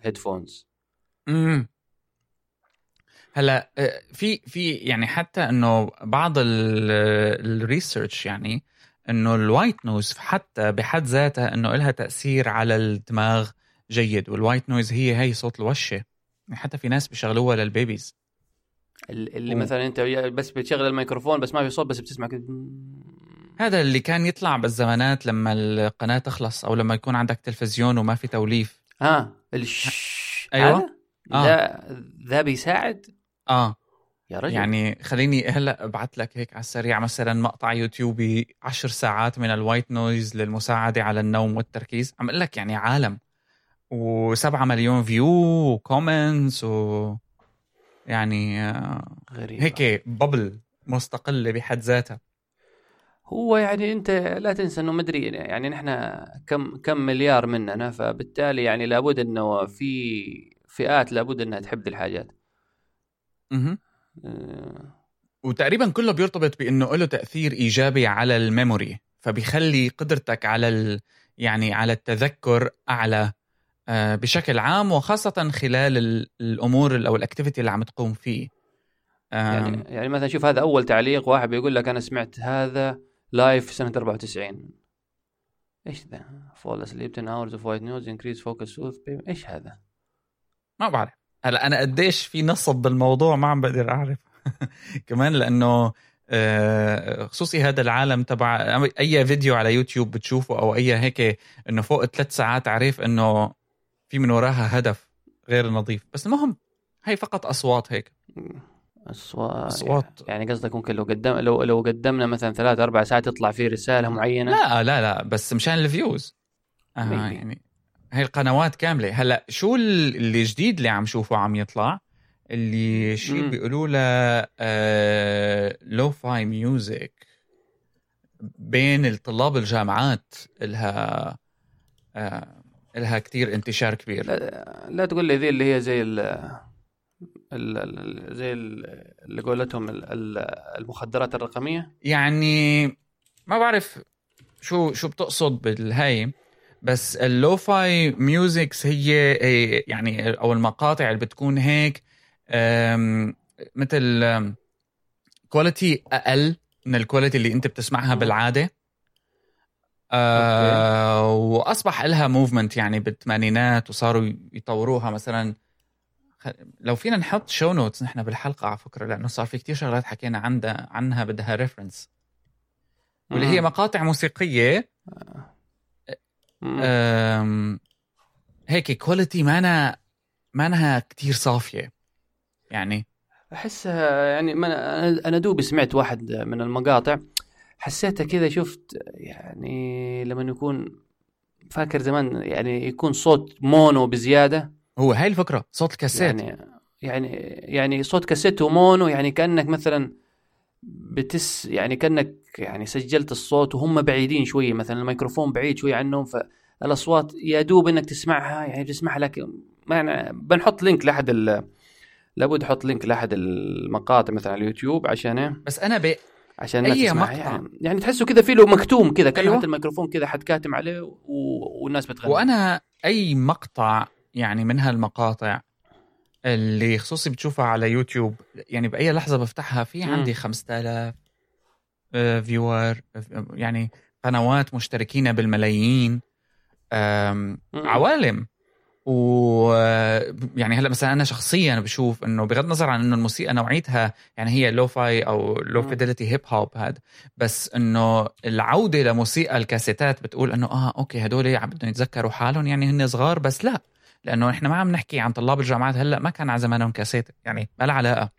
headphones امم هلا آه، في في يعني حتى إنه بعض ال research يعني إنه ال white noise حتى بحد ذاتها إنه لها تأثير على الدماغ جيد وال white noise هي هي صوت الوشة. حتى في ناس بيشغلوها لل babies. اللي و- مثلا أنت بس بتشغل الميكروفون بس ما في صوت بس بتسمع كده. هذا اللي كان يطلع بالزمانات لما القناة تخلص أو لما يكون عندك تلفزيون وما في توليف. ها الش. هذا؟ آه. ذا ذا بيساعد؟ آه. يا رجل. يعني خليني هلأ ابعث لك هيك على السريع مثلا مقطع يوتيوبي عشر ساعات من ال white noise للمساعدة على النوم والتركيز. عم أقول لك يعني عالم. وسبعة مليون view و comments و يعني آه، غريب هيك bubble مستقلة بحد ذاتها. هو يعني أنت لا تنسى إنه مدري يعني نحن كم كم مليار مننا فبالتالي يعني لابد إنه في فئات لابد إنها تحب الحاجات. مهم. وتقريبا كله بيرتبط بإنه له تأثير إيجابي على ال memory فبيخلي قدرتك على ال... يعني على التذكر أعلى آه، بشكل عام وخاصة خلال ال- الأمور ال- أو ال activity اللي عم تقوم فيه يعني يعني مثلا شوف هذا أول تعليق واحد بيقول لك أنا سمعت هذا live سنة 94 إيش ذا؟ fall asleep 10 hours of white noise increase focus sooth إيش هذا؟ ما بعرف هلا أنا قديش في نصب بالموضوع ما عم بقدر أعرف. كمان لأنه آه، خصوصي هذا العالم تبع أي فيديو على يوتيوب بتشوفه أو أي هيك إنه فوق ثلاث ساعات عارف إنه في من وراها هدف غير نظيف. بس المهم هي فقط أصوات هيك. أصوات أصوات. يعني قصدك ممكن لو قدم لو لو قدمنا مثلا ثلاث أربع ساعات يطلع فيه رسالة معينة. لا لا لا بس مشان ال views. آه. يعني هي القنوات كاملة. هلا شو ال- اللي جديد اللي عم شوفه عم يطلع؟ اللي شيء. بيقولوا له آه lo-fi music بين الطلاب الجامعات إلها آه إلها كتير انتشار كبير. لا, لا تقول لي ذي اللي هي زي ال زي ال- اللي قولتهم ال- ال- المخدرات الرقمية؟ يعني ما بعرف شو شو بتقصد بالهاي بس ال lo-fi musics هي يعني أو المقاطع اللي بتكون هيك مثل quality أقل من ال quality اللي أنت بتسمعها. بالعادة آه وأصبح لها movement يعني بالثمانينات وصاروا يطوروها مثلا لو فينا نحط show notes نحن بالحلقة على فكرة لأنه صار في كتير شغلات حكينا عنها عنها بدها reference واللي هي. مقاطع موسيقية. أم، هيك quality مانا مانها كتير صافية. يعني احسها يعني ما أنا- أنا دوبي سمعت واحد من المقاطع حسيتها كذا شفت يعني لما يكون فاكر زمان يعني يكون صوت mono بزيادة؟ هو هاي الفكرة صوت الكاسيت. يعني يعني يعني صوت كاسيت و mono يعني كأنك مثلا بتس يعني كأنك يعني سجلت الصوت وهم بعيدين شوية مثلا الميكروفون بعيد شوية عنهم الاصوات يا دوب إنك تسمعها يعني تسمعها لكن ما بنحط link لأحد ال... لابد أحط link لأحد المقاطع مثلا على اليوتيوب عشان إيه؟ بس أنا ب... عشان أي الناس. مقطع. يعني, يعني تحسه كذا في له مكتوم كذا كانه أيوة. حتى الميكروفون كذا حد كاتم عليه و... والناس بتغني وأنا أي مقطع يعني من هالمقاطع اللي خصوصي بتشوفها على يوتيوب يعني بأي لحظة بفتحها في. عندي 5000 viewer يعني قنوات مشتركين بالملايين. عوالم و يعني هلا مثلا أنا شخصيا بشوف إنه بغض النظر عن إنه الموسيقى نوعيتها يعني هي lo-fi أو low. fidelity hip hop هذا بس إنه العودة لموسيقى الكاسيتات بتقول إنه آه okay هدول عم بدهم يتذكروا حالهم يعني هن صغار بس لا لأنه إحنا ما عم نحكي عن طلاب الجامعات هلا ما كان على زمانهم كاسيت يعني ما لها علاقة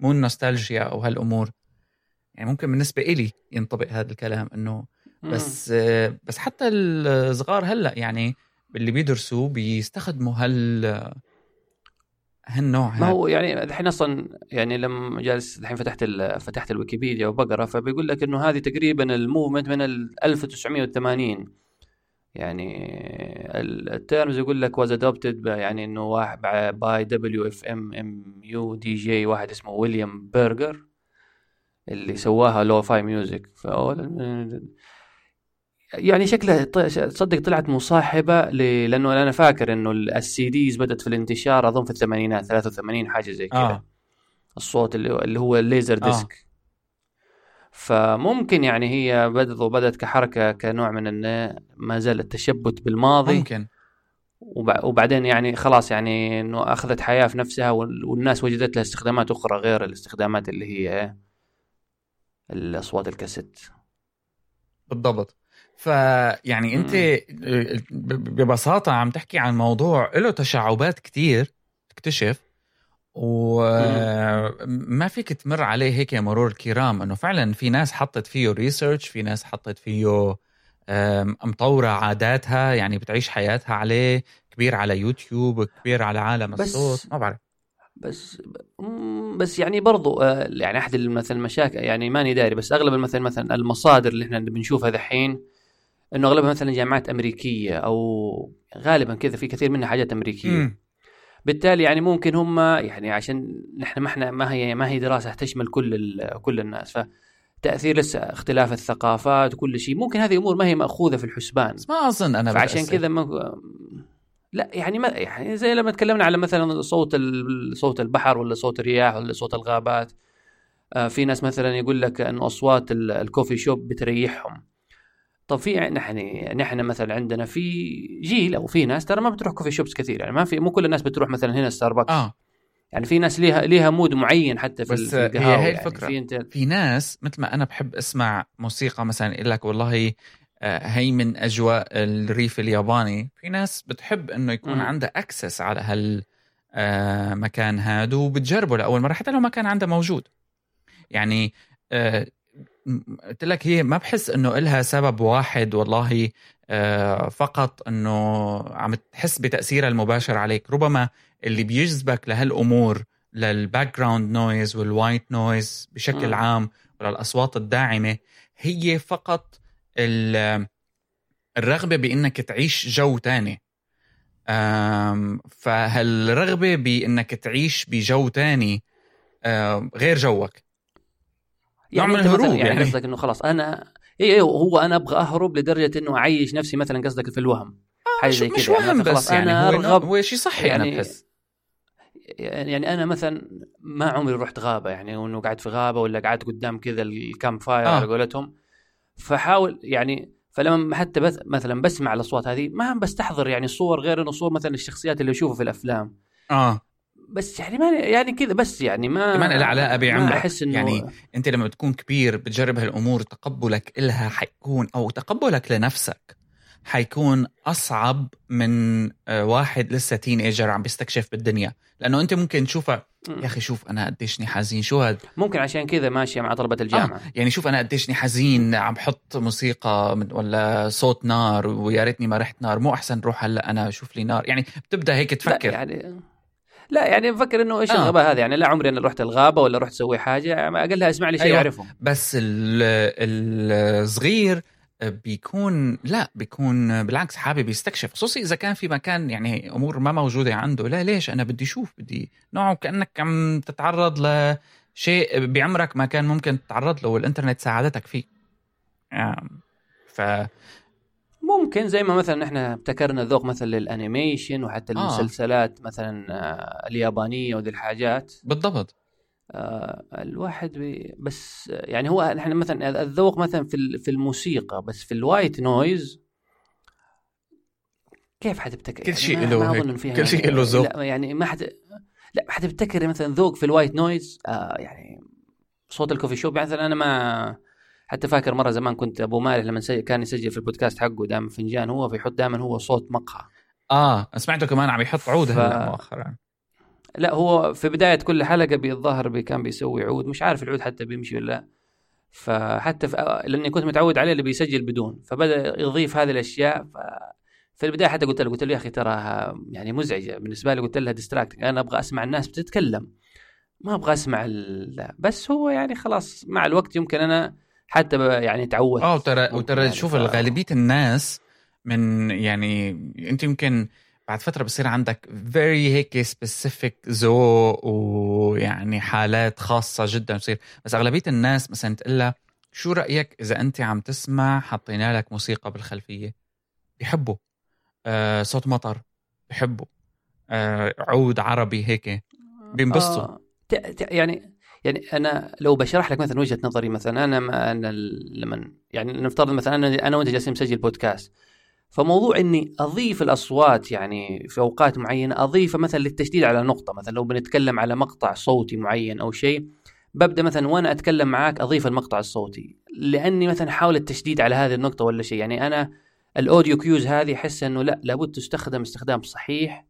مو النوستالجيا أو هالأمور يعني ممكن بالنسبة إلي ينطبق هذا الكلام إنه. بس آه، بس حتى الصغار هلأ يعني اللي بيدرسوا بيستخدموا هال هالنوع ما هذا هو يعني الحين أصلا يعني لما جالس الحين فتحت. فتحت الويكيبيديا وبقرأ فبيقول لك إنه هذه تقريبا ال movement من ال 1980 يعني ال terms يقول لك was adopted يعني إنه واحد باي دبليو اف ام ام يو دي جي واحد اسمه ويليام بيرجر اللي سواها lo-fi music يعني شكلها تصدق طلعت مصاحبة ل... لأنه أنا فاكر إنه ال CDs بدأت في الانتشار أظن في الثمانينات 83 حاجة زي كذا آه. الصوت اللي, اللي هو الليزر آه. disc فممكن يعني هي بدأت وبدأت كحركة كنوع من انه ما زال التشبث بالماضي ممكن وبع- وبعدين يعني خلاص يعني إنه أخذت حياة في نفسها وال- والناس وجدت لها استخدامات أخرى غير الاستخدامات اللي هي؟ الأصوات الكاسيت. بالضبط. فيعني أنت ببساطة عم تحكي عن موضوع له تشعبات كتير تكتشف وما فيك تمر عليه هيك مرور الكرام إنه فعلا في ناس حطت فيه ريسيرش في ناس حطت فيه مطورة عاداتها يعني بتعيش حياتها عليه كبير على يوتيوب كبير على عالم الصوت ما بعرف. بس بس يعني برضو آه، يعني أحد مثلا المشاكل يعني ماني داري بس أغلب مثلا مثلا المصادر اللي إحنا بنشوفها دحين إنه أغلبها مثلا جامعات أمريكية أو غالبا كذا في كثير منها حاجات أمريكية مم. بالتالي يعني ممكن هم يعني عشان نحن ما إحنا ما هي ما هي دراسة تشمل كل كل الناس فتأثير لسه اختلاف الثقافات وكل شيء ممكن هذه أمور ما هي مأخوذة في الحسبان بس ما أظن أنا فعشان. كذا ما لا يعني ما يعني زي لما تكلمنا على مثلا صوت صوت البحر ولا صوت الرياح ولا صوت الغابات آه، في ناس مثلا يقول لك انه أصوات ال- الكوفي شوب بتريحهم. طب في نحن نحن مثلا عندنا في جيل أو في ناس ترى ما بتروح كوفي شوبس كثير يعني ما في مو كل الناس بتروح مثلا هنا ستاربكس آه. يعني في ناس ليها ليها mood معين حتى في, بس ال- في هي القهاوي هي يعني. الفكرة. في أنت في ناس مثل ما أنا بحب أسمع موسيقى مثلا يقول لك والله آه، هي من أجواء الريف الياباني في ناس بتحب إنه يكون مم. عندها access على هال آه، مكان هذا وبتجربه لأول مرة حتى لو ما كان عندها موجود يعني آه، م- قلت لك هي ما بحس إنه إلها سبب واحد والله فقط إنه عم تحس بتأثيرها المباشر عليك ربما اللي بيجذبك لهالأمور لل background noise وال white noise بشكل. عام وللأصوات الداعمة هي فقط الرغبة بإنك تعيش جو تاني. فهالرغبة بإنك تعيش بجو تاني غير جوك. نوع من الهروب يعني, يعني. قصدك إنه خلاص أنا اي اي هو أنا أبغى أهرب لدرجة إنه أعيش نفسي مثلا قصدك في الوهم. حاجة مش, زي مش كذا يعني وهم مثلاً بس يعني أنا هو, أرغب. هو شيء صحي يعني أنا بحس. يعني أنا مثلا ما عمري رحت غابة يعني انه قاعد في غابة ولا قعدت قدام كذا الكامب فاير آه. على قولتهم. فحاول يعني فلما حتى بس مثلا بسمع الأصوات هذه ما بستحضر يعني الصور غير إنه صور مثلا الشخصيات اللي اشوفها في الأفلام. آه. بس يعني ما يعني كذا بس يعني ما كمان لها علاقة بعمرك. أحس إنه يعني أنت لما بتكون كبير بتجرب هالأمور تقبلك إلها حيكون أو تقبلك لنفسك. حيكون أصعب من آه، واحد لسه تين ايجر عم بيستكشف بالدنيا. لأنه أنت ممكن تشوفها يا أخي شوف أنا قديشني حزين شو هاد؟ ممكن عشان كذا ماشيه مع طلبة الجامعة. آه يعني شوف أنا قديشني حزين عم بحط موسيقى من- ولا صوت نار ويا ريتني ما رحت نار. مو أحسن روح هلأ أنا أشوف لي نار. يعني بتبدأ هيك لا تفكر. يعني لا يعني بفكر إنه إيش آه. الغباء هذا؟ يعني لا عمري أنا رحت الغابة ولا رحت أسوي حاجة. أقلها اسمع لي شيء أيوة. اعرفه بس ال- الصغير بيكون لا بيكون بالعكس حابب يستكشف خصوصي إذا كان في مكان يعني أمور ما موجودة عنده لا ليش؟ أنا بدي أشوف بدي نوعه كأنك عم تتعرض لشيء بعمرك ما كان ممكن تتعرض له والإنترنت ساعدتك فيه. ف ممكن زي ما مثلا إحنا ابتكرنا ذوق مثلا للأنيميشن وحتى آه. المسلسلات مثلا آه، اليابانية وذي الحاجات. بالضبط. الواحد بي بس يعني هو إحنا مثلا الذوق مثلا في في الموسيقى بس في ال white noise كيف حتبتكر؟ كل شيء يعني له كل شيء له ذوق. يعني ما حد لا حتبتكر مثلا ذوق في ال white noise؟ آه يعني صوت ال coffee shop يعني مثلا أنا ما حتى فاكر مرة زمان كنت أبو مالح لما كان يسجل في البودكاست حقه دائما فنجان هو فيحط دائما هو صوت مقهى. آه سمعته كمان عم يحط عود ف... مؤخرا. لا هو في بداية كل حلقة بالظاهر بي كان بيسوي عود مش عارف العود حتى بيمشي ولا لا. فحتى في لأني كنت متعود عليه اللي بيسجل بدون. فبدأ يضيف هذه الأشياء ف في البداية حتى قلت له قلت له يا أخي تراها يعني مزعجة بالنسبة لي قلت لها distract أنا أبغى أسمع الناس بتتكلم ما أبغى أسمع لا بس هو يعني خلاص مع الوقت يمكن أنا حتى يعني تعود آه وترى وترى يعني شوف ف... غالبيه الناس من يعني أنت يمكن بعد فترة بصير عندك very هيك specific ذوق ويعني حالات خاصة جدا بصير. بس أغلبية الناس مثلا تقول لها شو رأيك إذا أنت عم تسمع حطينا لك موسيقى بالخلفية؟ بيحبوا. آه صوت مطر بيحبوا. آه عود عربي هيك بينبسطوا. آه يعني يعني أنا لو بشرح لك مثلا وجهة نظري مثلا أنا ما أنا لما يعني نفترض مثلا أنا أنا وأنت جالسين نسجل بودكاست. فموضوع إني أضيف الأصوات يعني في أوقات معينة أضيفه مثلا للتشديد على نقطة مثلا لو بنتكلم على مقطع صوتي معين أو شيء ببدأ مثلا وأنا أتكلم معاك أضيف المقطع الصوتي لأني مثلا أحاول التشديد على هذه النقطة ولا شيء. يعني أنا ال audio cues هذه أحس إنه لا لابد تستخدم استخدام صحيح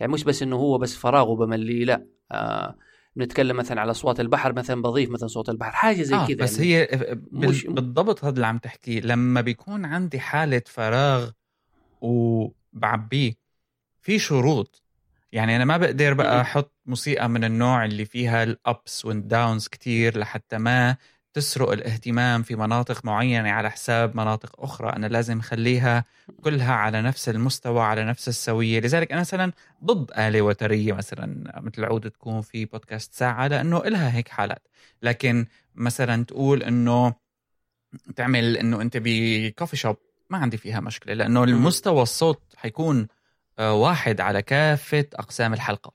يعني مش بس إنه هو بس فراغ وبمليه لا آه بنتكلم مثلا على أصوات البحر مثلا بضيف مثلا صوت البحر حاجة زي آه كذا بس يعني. هي مش بالضبط هذا اللي عم تحكيه لما بيكون عندي حالة فراغ وبعبيه في شروط. يعني أنا ما بقدر بقى أحط موسيقى من النوع اللي فيها الابس والداونز كتير لحتى ما تسرق الاهتمام في مناطق معينة على حساب مناطق أخرى. أنا لازم خليها كلها على نفس المستوى على نفس السوية. لذلك أنا مثلا ضد آلة وترية مثلا مثل عود تكون في بودكاست ساعة لأنه إلها هيك حالات. لكن مثلا تقول أنه تعمل أنه أنت بكوفي شوب ما عندي فيها مشكلة لأنه المستوى الصوت حيكون آه، واحد على كافة أقسام الحلقة.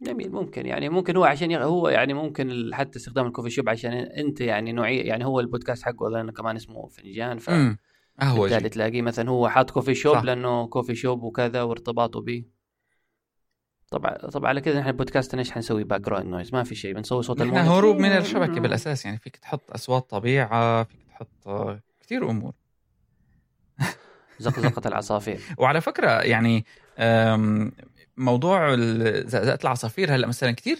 جميل ممكن. يعني ممكن هو عشان هو يعني ممكن حتى استخدام الكوفي شوب عشان انت يعني نوعيه يعني هو البودكاست حقه أظن كمان اسمه فنجان ف بالتالي تلاقيه مثلا هو حاط coffee shop صح. لأنه coffee shop وكذا وارتباطه به طبعا طبعا على كذا نحن البودكاست إيش حنسوي background noise ما في شيء بنسوي صوت الموت هروب من الشبكة بالأساس يعني فيك تحط أصوات طبيعة فيك تحط كثير أمور. زقزقه العصافير. وعلى فكرة يعني موضوع زقزقه العصافير هلا مثلا كثير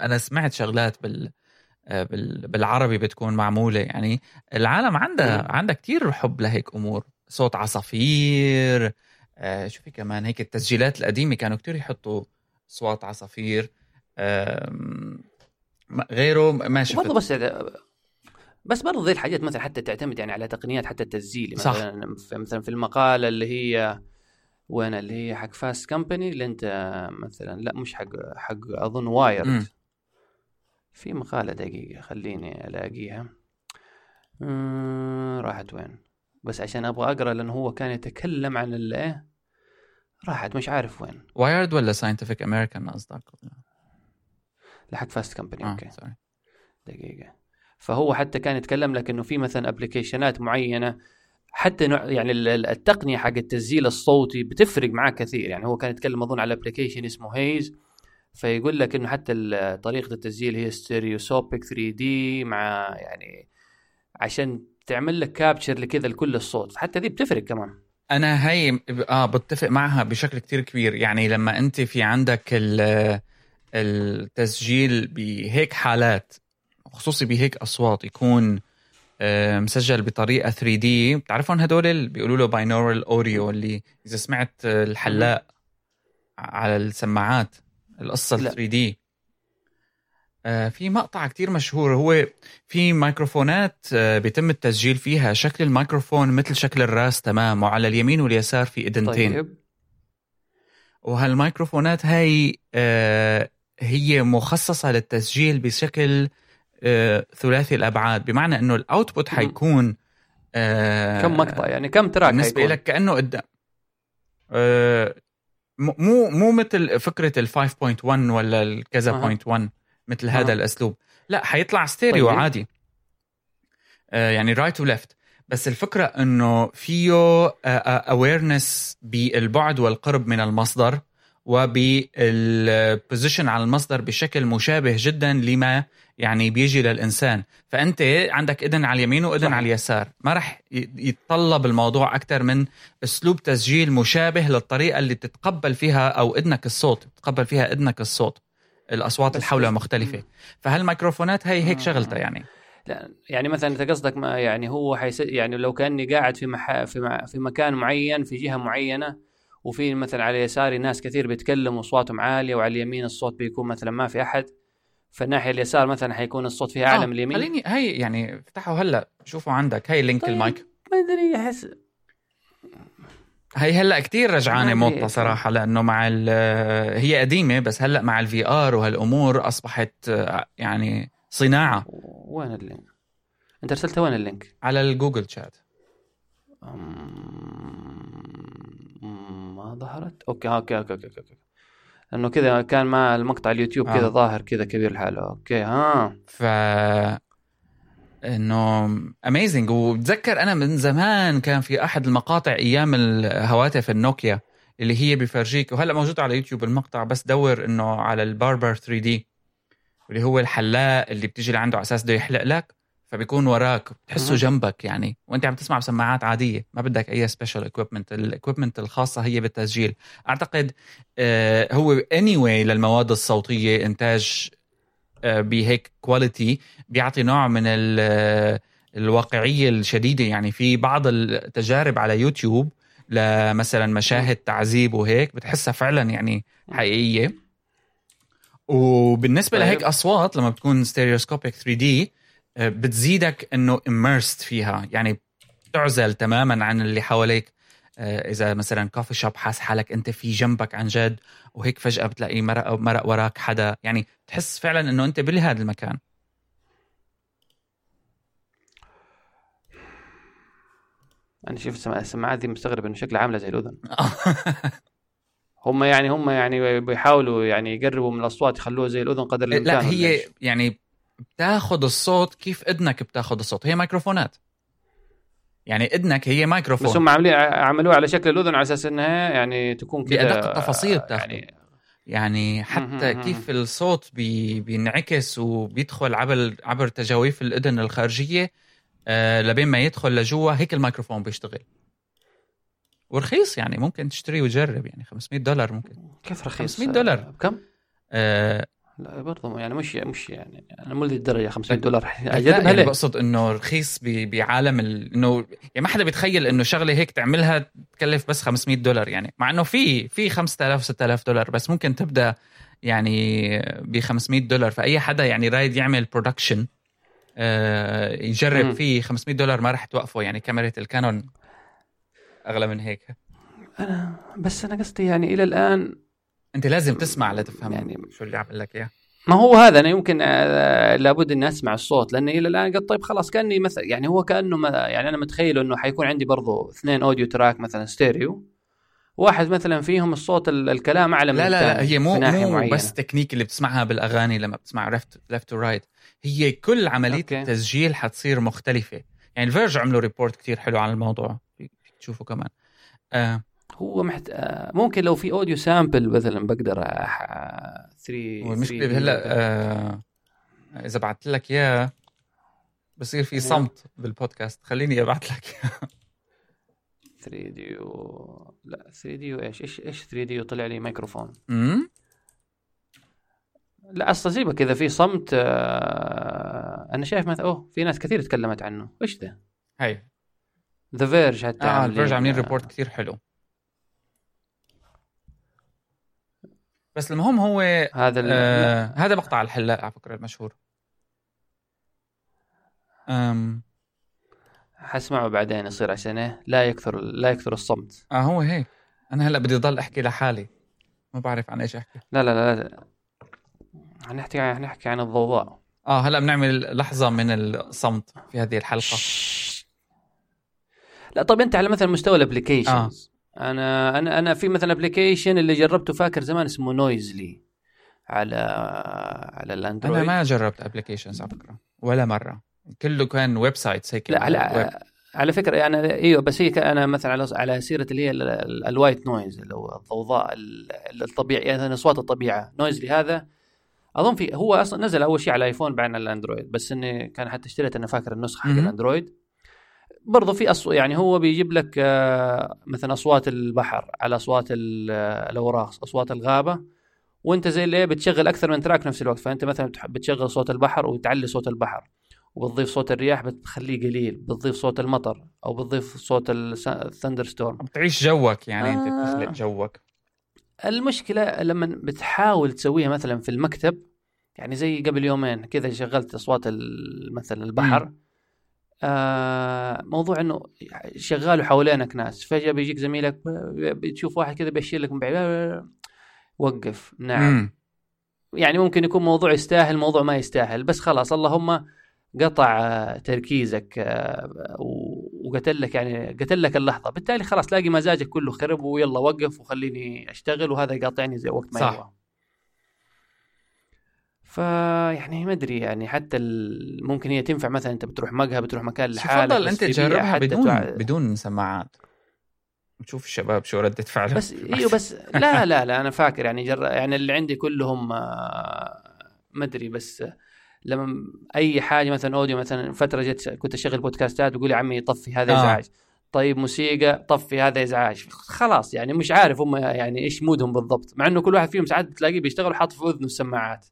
أنا سمعت شغلات بال بالعربي بتكون معمولة. يعني العالم عندها عندها كثير حب لهيك أمور. صوت عصافير آه شو في كمان؟ هيك التسجيلات القديمة كانوا كثير يحطوا اصوات عصافير. غيره ما شفت. برضه بس بس برضه ذي الحاجات مثلا حتى تعتمد يعني على تقنيات حتى التسجيل. مثلا صح. مثلا في المقالة اللي هي وين اللي هي حق فاست كمباني اللي انت مثلا لا مش حق حق أظن Wired في مقالة دقيقة خليني ألاقيها. راحت وين؟ بس عشان أبغى أقرأ لأنه هو كان يتكلم عن الايه راحت مش عارف وين. Wired ولا Scientific American قصدك؟ لا حق Fast Company okay. Sorry دقيقة. فهو حتى كان يتكلم لك إنه في مثلا application ات معينة حتى نوع يعني التقنية حق التسجيل الصوتي بتفرق معاه كثير. يعني هو كان يتكلم أظن على application اسمه هيز فيقول لك إنه حتى طريقة التسجيل هي stereoscopic 3D مع يعني عشان تعمل لك capture لكذا لكل الصوت. حتى دي بتفرق كمان. أنا هي آه بتفق معها بشكل كتير كبير. يعني لما أنت في عندك التسجيل بهيك حالات خصوصي بهيك أصوات يكون مسجل بطريقة 3D بتعرفون هدول اللي بيقولوا له binaural audio اللي إذا سمعت الحلاق على السماعات القصة 3 دي آه، في مقطع كتير مشهور هو في ميكروفونات آه، بيتم التسجيل فيها. شكل الميكروفون مثل شكل الراس تمام وعلى اليمين واليسار في اذنتين طيب. وهالميكروفونات هاي آه، هي مخصصة للتسجيل بشكل آه، ثلاثي الأبعاد بمعنى أنه الأوتبوت مم. حيكون آه، كم مقطع يعني كم تراك بالنسبة حيكون؟ لك كأنه قدام آه، مو مو مثل فكرة ال 5.1 ولا الكذا. point 1 مثل. هذا الأسلوب لا حيطلع ستيريو طيب. عادي آه، يعني right و left بس الفكرة إنه فيه awareness بالبعد والقرب من المصدر وبال position على المصدر بشكل مشابه جدا لما يعني بيجي للإنسان. فأنت عندك إذن على اليمين وإذن صح. على اليسار. ما رح يتطلب الموضوع أكثر من أسلوب تسجيل مشابه للطريقة اللي بتتقبل فيها أو إذنك الصوت بتتقبل فيها إذنك الصوت. الأصوات اللي حولها مختلفة. فهالميكروفونات هي هيك. شغلتها يعني. لا يعني مثلا انت قصدك ما يعني هو حيس يعني لو كأني قاعد في مح... في, م... في مكان معين في جهة معينة وفي مثلا على يساري ناس كثير بيتكلموا واصواتهم عالية وعلى اليمين الصوت بيكون مثلا ما في أحد فالناحية اليسار مثلا حيكون الصوت فيها أعلى آه، من اليمين خليني هي يعني افتحوا هلا شوفوا عندك هي link طيب. المايك ما أدري احس هي هلا كتير رجعانة. موطه صراحة لأنه مع ال- هي قديمة بس هلا مع ال VR وهالأمور أصبحت آه، يعني صناعة وين ال link؟ أنت ارسلت وين ال link؟ على ال Google chat ما ظهرت okay okay okay okay, okay. لأنه كذا كان مع المقطع اليوتيوب آه. كذا ظاهر كذا كبير لحاله okay ها. ف إنه amazing وبتذكر أنا من زمان كان في أحد المقاطع أيام الهواتف النوكيا اللي هي بفرجيك وهلأ موجود على يوتيوب المقطع بس دور إنه على ال barber 3D اللي هو الحلاق اللي بتيجي لعنده على أساس بده يحلق لك. فبيكون وراك بتحسه. جنبك يعني. وانت عم تسمع بسماعات عادية ما بدك أي special equipment ال equipment الخاصة هي بالتسجيل. أعتقد آه هو اني anyway للمواد الصوتية إنتاج آه بهيك quality بيعطي نوع من ال- الواقعية الشديدة يعني. في بعض التجارب على يوتيوب لمثلا مشاهد تعذيب وهيك بتحسها فعلا يعني حقيقية. وبالنسبة طيب. لهيك أصوات لما بتكون stereoscopic 3D بتزيدك إنه immersed فيها. يعني بتعزل تماما عن اللي حواليك. آه، إذا مثلا coffee shop حاس حالك أنت في جنبك عن جد وهيك فجأة بتلاقي مرق مرق وراك حدا. يعني تحس فعلا إنه أنت بهذا المكان. أنا شوف السماعات دي مستغرب إنه شكلها عاملة زي الأذن. هم يعني هم يعني بيحاولوا يعني يقربوا من الأصوات يخلوها زي الأذن قدر الإمكان لا هي؟ يعني بتاخذ الصوت كيف اذنك بتاخذ الصوت هي ميكروفونات يعني اذنك هي بس ميكروفون هم عاملين عملوها على شكل الأذن على أساس إنها يعني تكون كذا بأدق التفاصيل بتاخده. يعني يعني حتى. كيف الصوت بي بينعكس وبيدخل عبر عبر تجاويف الاذن الخارجية آه لبين ما يدخل لجوا هيك الميكروفون بيشتغل ورخيص يعني ممكن تشتري وتجرب يعني 500 دولار ممكن كيف رخيص 500 دولار. بكم؟ آه لا برضه يعني مش مش يعني أنا مو لذي الدرجه 500 دولار لا اجدبها يعني ليه؟ بقصد إنه رخيص بعالم ال... إنه يعني ما حدا بيتخيل إنه شغلة هيك تعملها تكلف بس 500 دولار يعني مع إنه في في 5000 6000 دولار بس ممكن تبدأ يعني ب 500 دولار فأي حدا يعني رايد يعمل production آه يجرب مم. فيه 500 دولار ما راح توقفه يعني كاميرا الكانون أغلى من هيك أنا بس أنا قصدي يعني إلى الآن أنت لازم تسمع لتفهم يعني- شو اللي عم لك إياه ما هو هذا أنا يمكن آه، لابد إني أسمع الصوت لاني إلى الآن قلت طيب خلاص كأني مثلا يعني هو كأنه ما يعني أنا متخيل إنه حيكون عندي برضو اثنين audio track مثلا ستيريو واحد مثلا فيهم الصوت ال- الكلام أعلى من لا لا لا هي مو مو معينة. بس تكنيك اللي بتسمعها بالأغاني لما بتسمع left left to right هي كل عملية okay. التسجيل حتصير مختلفة يعني الـ Verge عملوا report كتير حلو عن الموضوع تشوفه كمان آه هو محت... آه، ممكن لو في audio sample مثلا بقدر أح... 3 والمشكلة هلا آه إذا بعثت لك إياه بصير في صمت بالبودكاست. خليني ابعث لك إياه. 3Dio لا 3Dio إيش؟ إيش إيش 3Dio؟ طلع لي ميكروفون أمم؟ لا أصلا سيبك إذا في صمت آه... أنا شايف مثلا أوه في ناس كثير تكلمت عنه. إيش ده؟ هي The Verge حتى آه الـ Verge عاملين report كتير حلو. بس المهم هو هذا آه هذا مقطع الحلاق على فكرة المشهور. أم حسمعه بعدين يصير عشان إيه؟ لا يكثر لا يكثر الصمت. آه هو هيك أنا هلأ بدي ضل أحكي لحالي. ما بعرف عن إيش أحكي. لا لا لا, لا. حنحكي حنحكي عن الضوضاء. آه هلأ بنعمل لحظة من الصمت في هذه الحلقة. لا طب أنت على مثلا مستوى الابلكيشنز. أنا أنا أنا في مثلا application اللي جربته فاكر زمان اسمه Noisli على على الـ Android. أنا ما جربت applications على فكرة ولا مرة. كله كان websites هيك لا على على فكرة يعني إيوه بس هي أنا مثلا على على سيرة اللي هي ال- ال- ال white noise اللي هو الضوضاء ال- الطبيعي يعني أصوات الطبيعة. Noisli هذا أظن في هو أصلا نزل أول شيء على iPhone بعدين على الـ Android بس إني كان حتى اشتريت أنا فاكر النسخة حق. الـ Android. برضه في أصو يعني هو بيجيب لك آه، مثلا أصوات البحر على أصوات ال- الأوراق أصوات الغابة وأنت زي اللي بتشغل أكثر من track نفس الوقت. فأنت مثلا بتشغل صوت البحر وتعلي صوت البحر وبتضيف صوت الرياح بتخليه قليل بتضيف صوت المطر أو بتضيف صوت ال thunderstorm بتعيش جوك يعني أنت آه. بتخلق جوك. المشكلة لما بتحاول تسويها مثلا في المكتب يعني زي قبل يومين كذا شغلت أصوات مثلا البحر آه موضوع إنه شغال حوالينك ناس فجأة بيجيك زميلك بتشوف واحد كذا بيشير لك من بعيد وقف نعم مم. يعني ممكن يكون موضوع يستاهل موضوع ما يستاهل بس خلاص اللهم قطع تركيزك آه، وقتل لك يعني قتل لك اللحظة بالتالي خلاص تلاقي مزاجك كله خرب ويلا وقف وخليني أشتغل وهذا يقاطعني زي وقت ما صح. يبغى فيعني ما أدري يعني حتى ممكن هي تنفع مثلا أنت بتروح مقهى بتروح مكان لحالك يفضل بس أنت تجربها بدون تع- بدون سماعات. نشوف الشباب شو ردة فعلهم. بس إيوه بس لا لا لا أنا فاكر يعني جر... يعني اللي عندي كلهم آه، ما أدري بس لما أي حاجة مثلا أوديو مثلا فترة جت كنت أشغل بودكاستات بقول يا عمي طفي هذا آه. إزعاج. طيب موسيقى طفي هذا إزعاج. خلاص يعني مش عارف هم يعني إيش مودهم بالضبط. مع إنه كل واحد فيهم ساعات بتلاقيه بيشتغل حاطط في أذنه السماعات.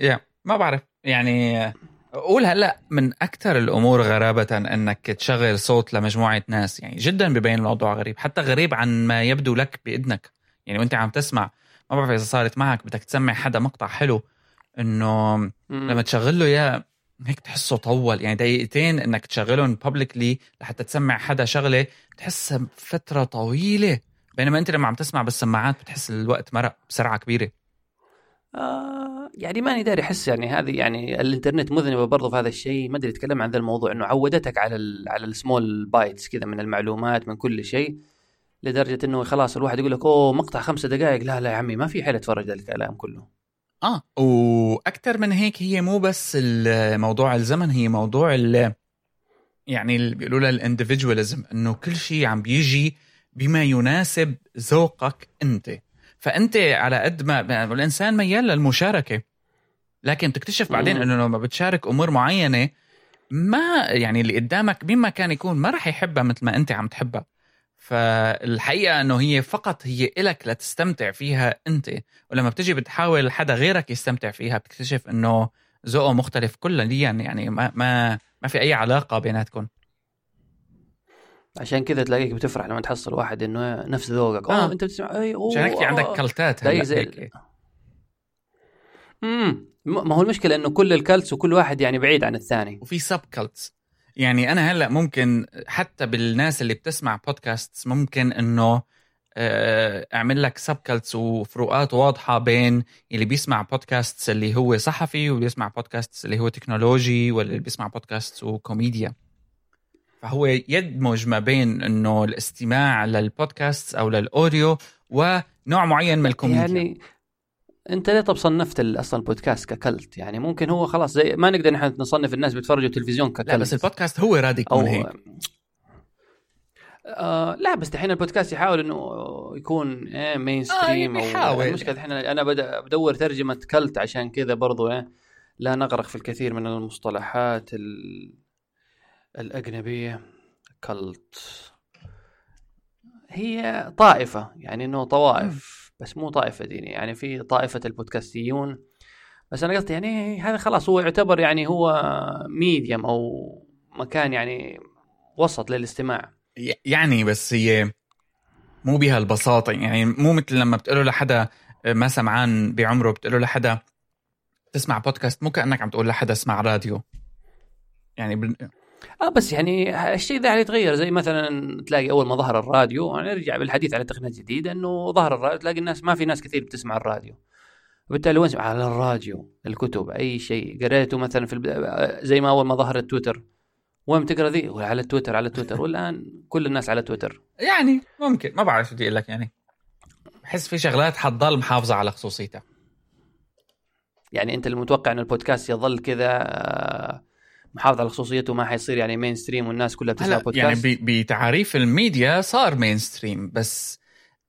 يا ما بعرف. يعني قول هلا من أكثر الأمور غرابة إنك تشغل صوت لمجموعة ناس. يعني جدا ببين الموضوع غريب. حتى غريب عن ما يبدو لك بإذنك. يعني وأنت عم تسمع ما بعرف إذا صارت معك بدك تسمع حدا مقطع حلو إنه. لما تشغل له اياه هيك تحسه طول. يعني دقيقتين إنك تشغلهم بابليكلي لحتى تسمع حدا شغلة بتحسها فترة طويلة. بينما أنت لما عم تسمع بالسماعات بتحس الوقت مرق بسرعة كبيرة. آه يعني ماني داري أحس يعني هذه يعني الإنترنت مذنبة برضه في هذا الشيء. ما أدري أتكلم عن ذا الموضوع إنه عودتك على ال على ال small bites كذا من المعلومات من كل شيء لدرجة إنه خلاص الواحد يقول لك أوه مقطع خمسة دقائق لا لا يا عمي ما في حيل أتفرج ذا الكلام كله. آه وأكثر من هيك هي مو بس موضوع الزمن هي موضوع ال يعني اللي بيقولوا لها ال individualism إنه كل شيء عم بيجي بما يناسب ذوقك أنت. فأنت على قد ما الإنسان ميال للمشاركة. لكن تكتشف بعدين. إنه لما بتشارك أمور معينة ما يعني اللي قدامك مين ما كان يكون ما راح يحبها مثل ما أنت عم تحبها. فالحقيقة إنه هي فقط هي إلك لتستمتع فيها أنت. ولما بتجي بتحاول حدا غيرك يستمتع فيها بتكتشف إنه ذوقه مختلف كليا. يعني ما ما ما في أي علاقة بيناتكم. عشان كذا تلاقيك بتفرح لما تحصل واحد إنه نفس ذوقك. آه. أنت بتسمع أي أوه عشان هيك عندك. cult ات زي- زي- امم ما هو المشكلة إنه كل ال cults وكل واحد يعني بعيد عن الثاني. وفي sub cults يعني أنا هلأ ممكن حتى بالناس اللي بتسمع بودكاست ممكن إنه آه، أعمل لك sub cults وفروقات واضحة بين اللي بيسمع بودكاست اللي هو صحفي واللي بيسمع بودكاست اللي هو تكنولوجي واللي بيسمع بودكاست وكوميديا. فهو يدمج ما بين إنه الاستماع للبودكاست أو لل audio ونوع معين من الكوميديا. يعني أنت ليه طب صنفت أصلا ال podcast ك cult؟ يعني ممكن هو خلاص زي ما نقدر نحن نصنف الناس بيتفرجوا تلفزيون ك cult لا بس البودكاست هو راد يكون أو هيك. آه لا بس دحين البودكاست يحاول إنه يكون إيه mainstream آه، بيحاول. المشكلة دحين أنا بدور ترجمة cult عشان كذا برضو إيه لا نغرق في الكثير من المصطلحات ال... الأجنبية كلت. هي طائفة يعني إنه طوائف بس مو طائفة دينية يعني في طائفة البودكاستيون. بس أنا قصدي يعني هذا خلاص هو يعتبر يعني هو ميديم أو مكان يعني وسط للاستماع. يعني بس هي مو بهالبساطة يعني مو مثل لما بتقول لحدا ما سمعان بعمره بتقول له لحدا تسمع بودكاست مو كأنك عم تقول لحدا اسمع راديو. يعني. آه بس يعني الشيء ذا يتغير. زي مثلا تلاقي أول ما ظهر الراديو يعني نرجع بالحديث على تقنيات جديده إنه ظهر الراديو تلاقي الناس ما في ناس كثير بتسمع الراديو. وبالتالي وين على الراديو الكتب أي شيء. قريته مثلا في الب... زي ما أول ما ظهر التويتر. وين بتقرأ ذي؟ على التويتر على التويتر. والآن كل الناس على تويتر. يعني ممكن. ما بعرف شو بدي أقول لك يعني. بحس في شغلات حتضل محافظة على خصوصيتها. يعني أنت المتوقع إن البودكاست يظل كذا آه، محافظ على خصوصيته ما حيصير يعني mainstream والناس كلها بتسمع بودكاست يعني بتعريف الميديا صار mainstream بس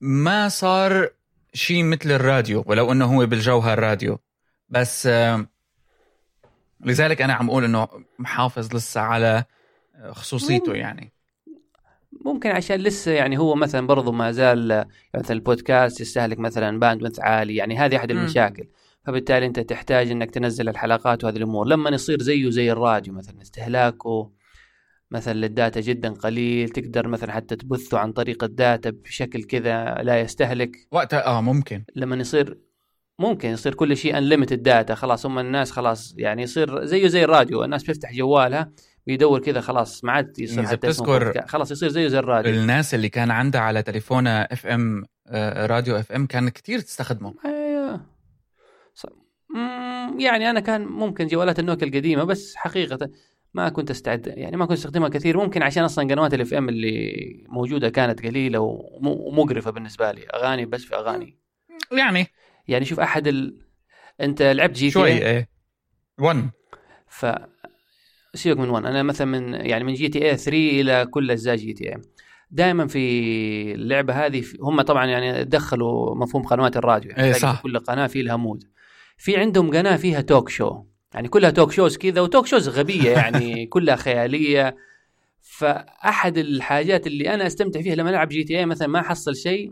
ما صار شيء مثل الراديو ولو إنه هو بالجوهر راديو بس آه، لذلك أنا عم أقول إنه محافظ لسه على خصوصيته يعني. ممكن عشان لسه يعني هو مثلا برضه ما زال مثلا البودكاست يستهلك مثلا bandwidth عالي يعني هذه أحد المشاكل. فبالتالي أنت تحتاج إنك تنزل الحلقات وهذه الأمور. لما يصير زيه زي الراديو مثلا استهلاكه مثلا لل data جدا قليل تقدر مثلا حتى تبثه عن طريق ال data بشكل كذا لا يستهلك. وقتها آه ممكن. لما يصير ممكن يصير كل شيء unlimited data خلاص هم الناس خلاص يعني يصير زيه زي الراديو الناس بتفتح جوالها بيدور كذا خلاص ما عاد يصير حتى بتذكر خلاص يصير زيه زي الراديو. الناس اللي كان عندها على تليفونها FM آه، راديو FM كان كثير تستخدمه. يعني أنا كان ممكن جوالات النوكيا القديمة بس حقيقة ما كنت أستعد يعني ما كنت أستخدمها كثير. ممكن عشان أصلا قنوات ال FM اللي موجودة كانت قليلة ومقرفه بالنسبة لي. أغاني بس في أغاني. يعني؟ يعني شوف أحد ال... أنت لعبت GTA شوي إيه. 1 ف سيبك من 1 أنا مثلا من يعني من GTA 3 إلى كل أجزاء GTA دائما في اللعبة هذه هم طبعا يعني دخلوا مفهوم قنوات الراديو يعني إيه صح. كل قناة في لها mood. في عندهم قناة فيها talk show يعني كلها talk shows كذا و talk shows غبية يعني كلها خيالية. فأحد الحاجات اللي أنا أستمتع فيها لما ألعب GTA مثلا ما أحصل شيء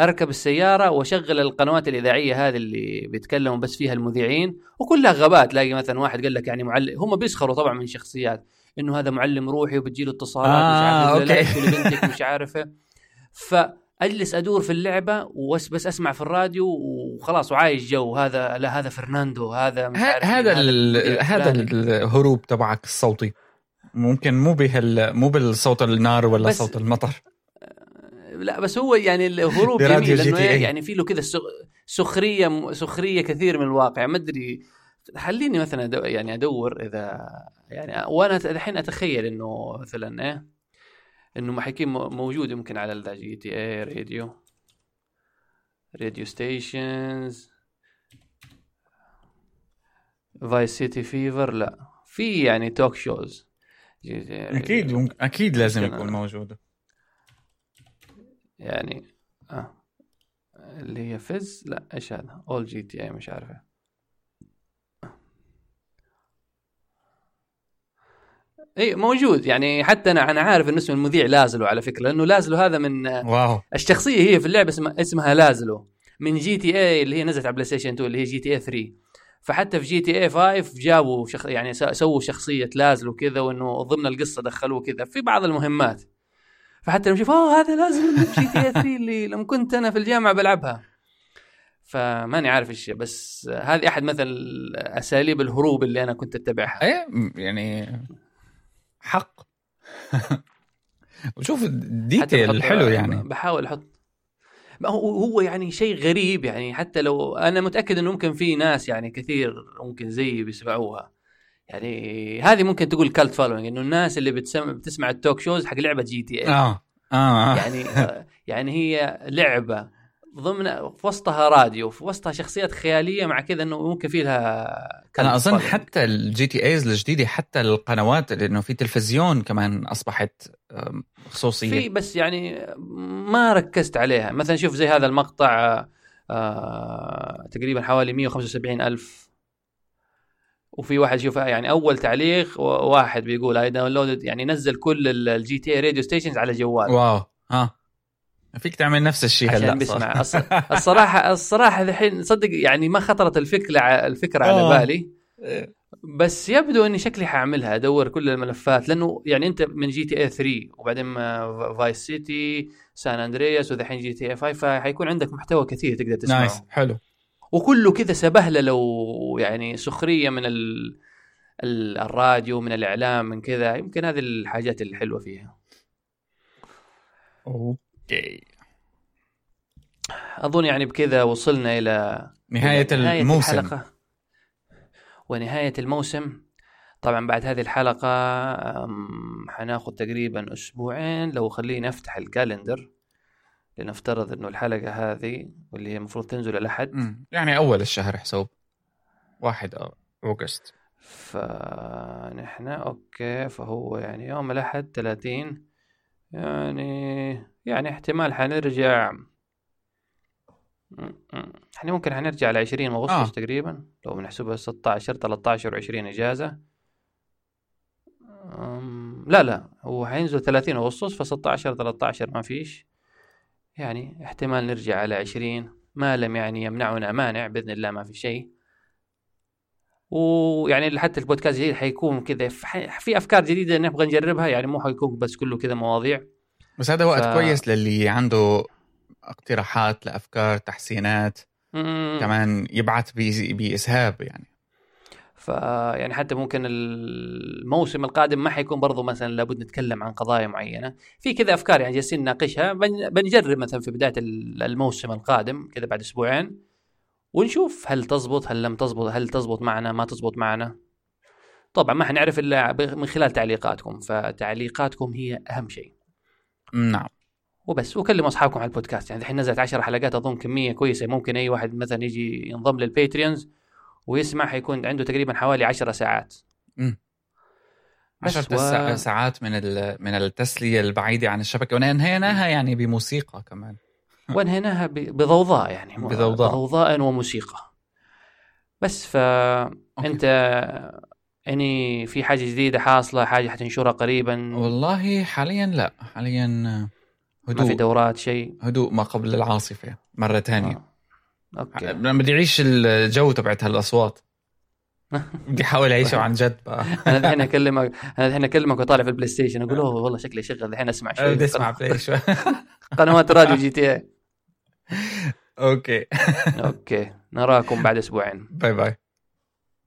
أركب السيارة وأشغل القنوات الإذاعية هذه اللي بيتكلموا بس فيها المذيعين وكلها غباء تلاقي مثلا واحد قال لك يعني معلم هم بيسخروا طبعا من شخصيات إنه هذا معلم روحي وبتجي له اتصالات آه مش عارف okay. لبنتك مش عارفة. فاجلس أدور في اللعبة وبس بس أسمع في الراديو وخلاص وعايش جو. هذا لا هذا فرناندو هذا مش عارف هذا هذا الهروب تبعك الصوتي. ممكن مو بهال مو بالصوت النار ولا صوت المطر. لا بس هو يعني الهروب جميل لأنه يعني في له كذا سخرية سخرية كثير من الواقع. ما أدري خليني مثلا أدو يعني أدور اذا يعني وأنا الحين أتخيل إنه مثلا إيه إنه ما حيكون موجود يمكن على GTA radio. radio stations. Vice City Fever لا. في يعني talk shows أكيد أكيد لازم يكون موجود. يعني آه. اللي هي فز لا إيش هذا؟ اول GTA مش عارفة. اي موجود. يعني حتى أنا أنا عارف إن اسم المذيع لازلو على فكرة لأنه لازلو هذا من wow. الشخصية هي في اللعبة اسمها اسمها لازلو من GTA اللي هي نزلت على PlayStation 2 اللي هي GTA 3 فحتى في GTA 5 جابوا شخ... يعني سووا شخصية لازلو كذا وإنه ضمن القصة دخلوه كذا في بعض المهمات. فحتى لما أوه هذا لازلو GTA 3 اللي لما كنت أنا في الجامعة بلعبها. فماني عارف إيش بس هذه أحد مثل اساليب الهروب اللي أنا كنت أتبعها. إيه يعني حق. وشوف ال detail حلو يعني. بحاول أحط. هو هو يعني شيء غريب يعني. حتى لو أنا متأكد إنه ممكن في ناس يعني كثير ممكن زيي بيسمعوها. يعني هذه ممكن تقول cult following إنه الناس اللي بتسمع بتسمع ال talk shows حق لعبة GTA آه. آه. يعني يعني هي لعبة. ضمن في وسطها راديو في وسطها شخصيات خيالية مع كذا إنه ممكن في لها أنا أظن حتى ال GTAs الجديدة حتى القنوات لأنه في تلفزيون كمان أصبحت خصوصية. في بس يعني ما ركزت عليها. مثلا شوف زي هذا المقطع آه تقريبا حوالي 175 ألف. وفي واحد يشوف يعني أول تعليق واحد بيقول I downloaded يعني نزل كل ال GTA radio stations على جوال. wow ها. فيك تعمل نفس الشيء هلأ بيسمع. الصراحه الصراحة الحين صدق يعني ما خطرت الفكرة الفكرة على بالي. بس يبدو إني شكلي حأعملها أدور كل الملفات لأنه يعني أنت من GTA 3 وبعدين Vice City San Andreas ودحين GTA 5 فحيكون عندك محتوى كثير تقدر تسمعه. nice حلو. وكله كذا سبهلة لو يعني سخرية من ال... ال- الراديو من الإعلام من كذا. يمكن هذه الحاجات الحلوة فيها. okay أظن يعني بكذا وصلنا إلى نهاية نهاية الموسم. الحلقة. ونهاية الموسم. طبعا بعد هذه الحلقة أم، حناخذ تقريبا أسبوعين. لو خليني أفتح ال calendar لنفترض إنه الحلقة هذه واللي هي المفروض تنزل الأحد مم. يعني أول الشهر حسوب. واحد أوغست. فنحن okay فهو يعني يوم الأحد 30 يعني يعني احتمال حنرجع. إحنا ممكن حنرجع ل 20 أغسطس آه. تقريبا لو بنحسبها 16 13 و20 إجازة أم، لا لا هو حينزل 30 أغسطس ف 16 13 ما فيش يعني احتمال نرجع على 20 ما لم يعني يمنعنا مانع بإذن الله ما في شيء ويعني حتى البودكاست الجديد حيكون كذا في أفكار جديدة نبغى نجربها يعني مو حيكون بس كله كذا مواضيع بس هذا وقت ف- كويس للي عنده اقتراحات لأفكار تحسينات مم. كمان يبعث بي- بإسهاب يعني. فيعني حتى ممكن الموسم القادم ما حيكون برضو مثلا لابد نتكلم عن قضايا معينة. في كذا أفكار يعني جالسين نناقشها. بن- بنجرب مثلا في بداية ال- الموسم القادم كذا بعد أسبوعين ونشوف هل تزبط هل لم تزبط هل تزبط معنا ما تزبط معنا. طبعا ما حنعرف إلا من خلال تعليقاتكم فتعليقاتكم هي أهم شيء. نعم. وبس وكلموا أصحابكم على البودكاست. يعني الحين نزلت 10 حلقات أظن كمية كويسة. ممكن أي واحد مثلا يجي ينضم للباتريونز ويسمع حيكون عنده تقريبا حوالي 10 ساعات. مم. بس عشرة و- سا- ساعات من ال- من التسلية البعيدة عن الشبكة. ونهيناها يعني بموسيقى كمان. وانهيناها ب- بضوضاء يعني. بضوضاء. ضوضاء وموسيقى. بس فانت يعني في حاجة جديدة حاصلة حاجة حتنشرها قريبا. والله حاليا لا حاليا ما في هدوء دورات شيء. هدوء ما قبل العاصفة مرة تانية آه. okay. لما بدي أعيش الجو تبعت هالأصوات. بدي أحاول أعيشه عن جد بقى. أنا الحين أكلمك أنا الحين أكلمك وطالع في ال PlayStation أقول أوه والله شكلي شغل الحين أسمع شوي. بدي أسمع بلاي شوي. قنوات راديو GTA okay. okay نراكم بعد أسبوعين. bye bye.